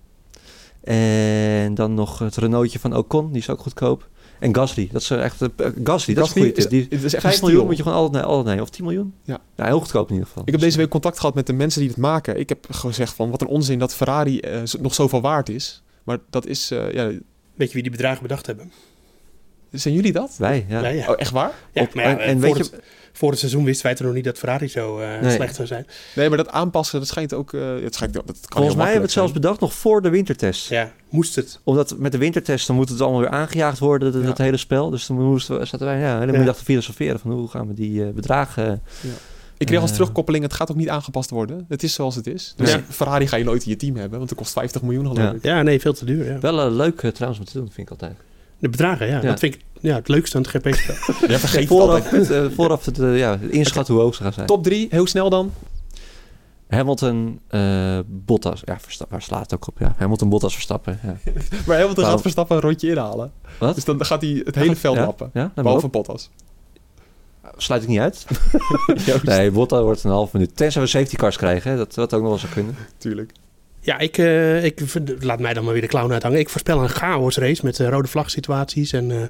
H: En dan nog het Renaultje van Ocon, die is ook goedkoop. En Gasly, dat is echt... eh, Gasly, dat is een goede tip. Die,
B: het is echt
H: 5
B: een
H: miljoen moet je gewoon altijd, altijd nemen. Of 10 miljoen?
B: Ja.
H: heel goedkoop in ieder geval.
B: Ik heb deze week contact gehad met de mensen die het maken. Ik heb gezegd van wat een onzin dat Ferrari eh, zo- nog zoveel waard is. Maar dat is, eh, ja,
G: Weet je wie die bedragen bedacht hebben?
B: Zijn jullie dat?
H: Wij, ja.
B: Oh, echt waar?
G: Ja,
H: Op-
G: maar ja,
H: en- en weet
G: het, voor het seizoen wisten wij toch nog niet dat Ferrari zo eh,
H: Nee.
G: slecht zou zijn.
B: Nee, maar dat aanpassen, dat schijnt ook, eh, het schijnt, dat kan
H: Volgens
B: heel
H: mij hebben we het zelfs bedacht nog voor de wintertest.
G: Ja, moest het.
H: Omdat met de wintertest dan moet het allemaal weer aangejaagd worden, dat,
B: Ja.
H: dat hele spel. Dus dan moesten we, zaten wij ja, de hele
G: Ja.
H: middag te filosoferen van hoe gaan we die eh, bedragen...
B: Ik kreeg als terugkoppeling, het gaat ook niet aangepast worden. Het is zoals het is. Dus
G: Ja.
B: Ferrari ga je nooit in je team hebben, want het kost 50 miljoen geloof
H: Ja.
B: ik.
G: Ja, nee, veel te duur. Ja.
H: Wel eh, leuk trouwens om te doen, vind ik altijd.
G: De bedragen, ja,
H: Ja.
G: Dat vind ik ja, het leukste aan het GP-spel.
B: Ja, vergeet het
H: Vooraf, het, eh, vooraf het, eh, ja, inschatten hoe hoog ze gaan zijn.
B: Top 3, heel snel dan.
H: Hamilton, eh, Bottas. Ja, Verstappen, waar slaat het ook op? Ja. Hamilton, Bottas, Verstappen. Ja.
B: Maar Hamilton gaat Verstappen een rondje inhalen.
H: Wat?
B: Dus dan gaat hij het hele veld
H: ja?
B: lappen.
H: Ja,
B: Behalve. Bottas.
H: Sluit ik niet uit. nee, Bottas wordt een half minuut. Tenzij we safety cars krijgen, hè. dat wat ook nog wel zou kunnen.
B: Tuurlijk.
G: Ja, ik, eh, ik, laat mij dan maar weer de clown uithangen. Ik voorspel een chaos race met eh, rode vlag situaties en eh,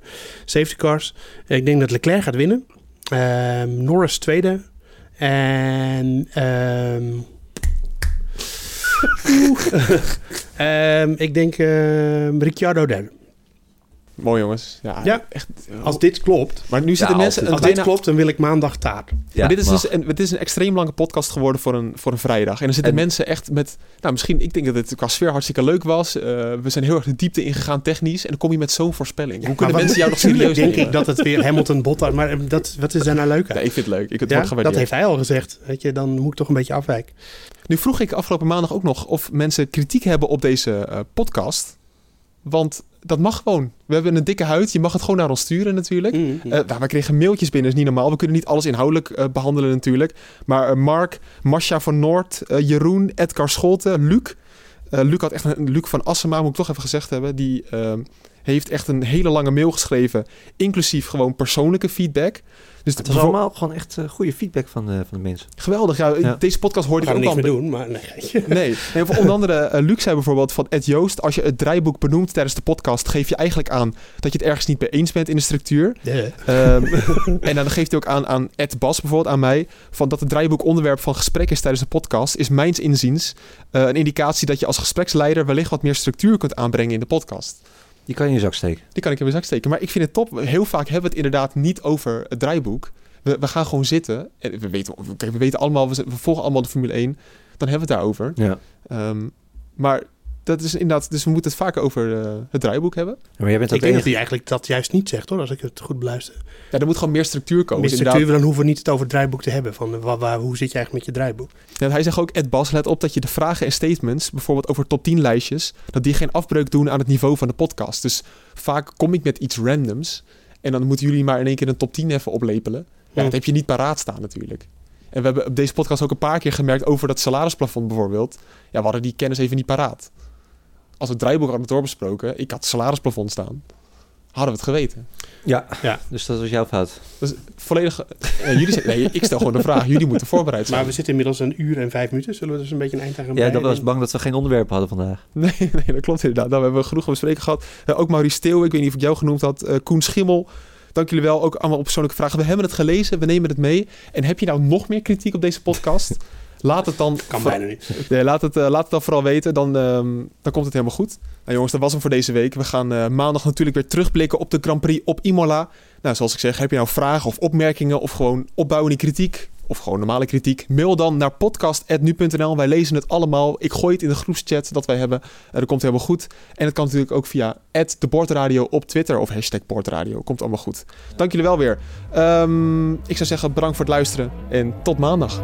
G: safety cars. Ik denk dat Leclerc gaat winnen. Ehm, Norris tweede. En ehm. Ehm, ik denk Ricciardo derde.
B: Mooi jongens. Ja,
G: Ja.
B: echt.
G: Als dit klopt,
B: Maar nu zitten
H: Ja,
B: mensen...
H: als
G: als dit klopt, dan wil ik maandag taart.
H: Ja,
B: dit is, dus een, dit is een extreem lange podcast geworden voor een, voor een vrijdag. En er zitten
H: En-
B: mensen echt met... Nou, misschien... Ik denk dat het qua sfeer hartstikke leuk was. Eh, we zijn heel erg de diepte ingegaan technisch. En dan kom je met zo'n voorspelling. Hoe kunnen mensen jou nog serieus nemen?
G: denk ik dat het weer Hamilton Bottas... Maar eh, dat, wat is daar nou leuk aan?
B: Nee, ik vind het leuk. Ik, het
G: Ja,
B: wordt gewaardeerd.
G: dat heeft hij al gezegd. Weet je, dan moet ik toch een beetje afwijken.
B: Nu vroeg ik afgelopen maandag ook nog of mensen kritiek hebben op deze eh, podcast. Want dat mag gewoon. We hebben een dikke huid. Je mag het gewoon naar ons sturen natuurlijk.
G: Mm.
B: Eh, nou, we kregen mailtjes binnen, is niet normaal. We kunnen niet alles inhoudelijk eh, behandelen natuurlijk. Maar eh, Mark, Masha van Noord, Jeroen, Edgar Scholten, Luc. Luc had echt een Luc van Assema, moet ik toch even gezegd hebben. Die heeft echt een hele lange mail geschreven. Inclusief gewoon persoonlijke feedback. Dus
H: Het was allemaal gewoon echt eh, goede feedback van, de van de mensen.
B: geweldig. Ja,
H: Ja.
B: Deze podcast hoorde ik ook
G: er
B: al
G: doen, maar nee.
B: Nee, nee voor onder andere, eh, Luc zei bijvoorbeeld van Ed Joost... als je het draaiboek benoemt tijdens de podcast... geef je eigenlijk aan dat je het ergens niet mee eens bent in de structuur. Ehm, en dan geeft hij ook aan aan Ed Bas bijvoorbeeld, aan mij... van dat het draaiboek onderwerp van gesprek is tijdens de podcast... is mijns inziens eh, een indicatie dat je als gespreksleider... wellicht wat meer structuur kunt aanbrengen in de podcast.
H: Die kan je in je zak steken.
B: Die kan ik in mijn zak steken. Maar ik vind het top. Heel vaak hebben we het inderdaad niet over het draaiboek. We, we gaan gewoon zitten. En we weten, kijk, we weten allemaal, we, we volgen allemaal de Formule 1. Dan hebben we het daarover.
H: Ja.
B: Ehm, maar dat is inderdaad, dus we moeten het vaker over eh, het draaiboek hebben.
H: Maar jij bent
G: Ik dat
H: enige...
G: hij eigenlijk dat juist niet zegt, hoor, als ik het goed beluister.
B: Ja, er moet gewoon meer structuur komen. Dus
G: structuur,
B: inderdaad-
G: dan hoeven we niet het over het draaiboek te hebben. Van, waar, waar- hoe zit je eigenlijk met je draaiboek?
B: Ja, hij zegt ook, Ed Bas, let op dat je de vragen en statements, bijvoorbeeld over top 10 lijstjes, dat die geen afbreuk doen aan het niveau van de podcast. Dus vaak kom ik met iets randoms en dan moeten jullie maar in één keer een top 10 even oplepelen. Ja, dat heb je niet paraat staan natuurlijk. En we hebben op deze podcast ook een paar keer gemerkt over dat salarisplafond bijvoorbeeld. Ja, we hadden die kennis even niet paraat. Als we het draaiboek hadden doorbesproken, ik had het salarisplafond staan, hadden we het geweten.
H: Ja.
G: Ja.
H: dus dat was jouw fout.
B: Dus volledig... eh, jullie zeggen, nee, ik stel gewoon de vraag. Jullie moeten voorbereid zijn.
G: Maar we zitten inmiddels een uur en vijf minuten. Zullen we dus een beetje een eind aan gaan
H: Ja, dat was bang dat we geen onderwerp hadden vandaag.
B: Nee, nee, dat klopt inderdaad. Nou, we hebben genoeg bespreken gehad. Eh, ook Maurice Steeuw, ik weet niet of ik jou genoemd had. Eh, Koen Schimmel, dank jullie wel. Ook allemaal op persoonlijke vragen. We hebben het gelezen, we nemen het mee. En heb je nou nog meer kritiek op deze podcast? Laat het dan...
G: Kan bijna niet.
B: Nee, laat, het, eh, laat het dan vooral weten. Dan, ehm, dan komt het helemaal goed. Nou jongens, dat was hem voor deze week. We gaan eh, maandag natuurlijk weer terugblikken op de Grand Prix op Imola. Nou, zoals ik zeg, heb je nou vragen of opmerkingen... of gewoon opbouwende kritiek of gewoon normale kritiek, mail dan naar podcast.nu.nl. Wij lezen het allemaal. Ik gooi het in de groepschat dat wij hebben. Uh, dat komt helemaal goed. En het kan natuurlijk ook via @debordradio op Twitter of hashtag Bordradio. Komt allemaal goed. Dank jullie wel weer. Um, ik zou zeggen bedankt voor het luisteren en tot maandag.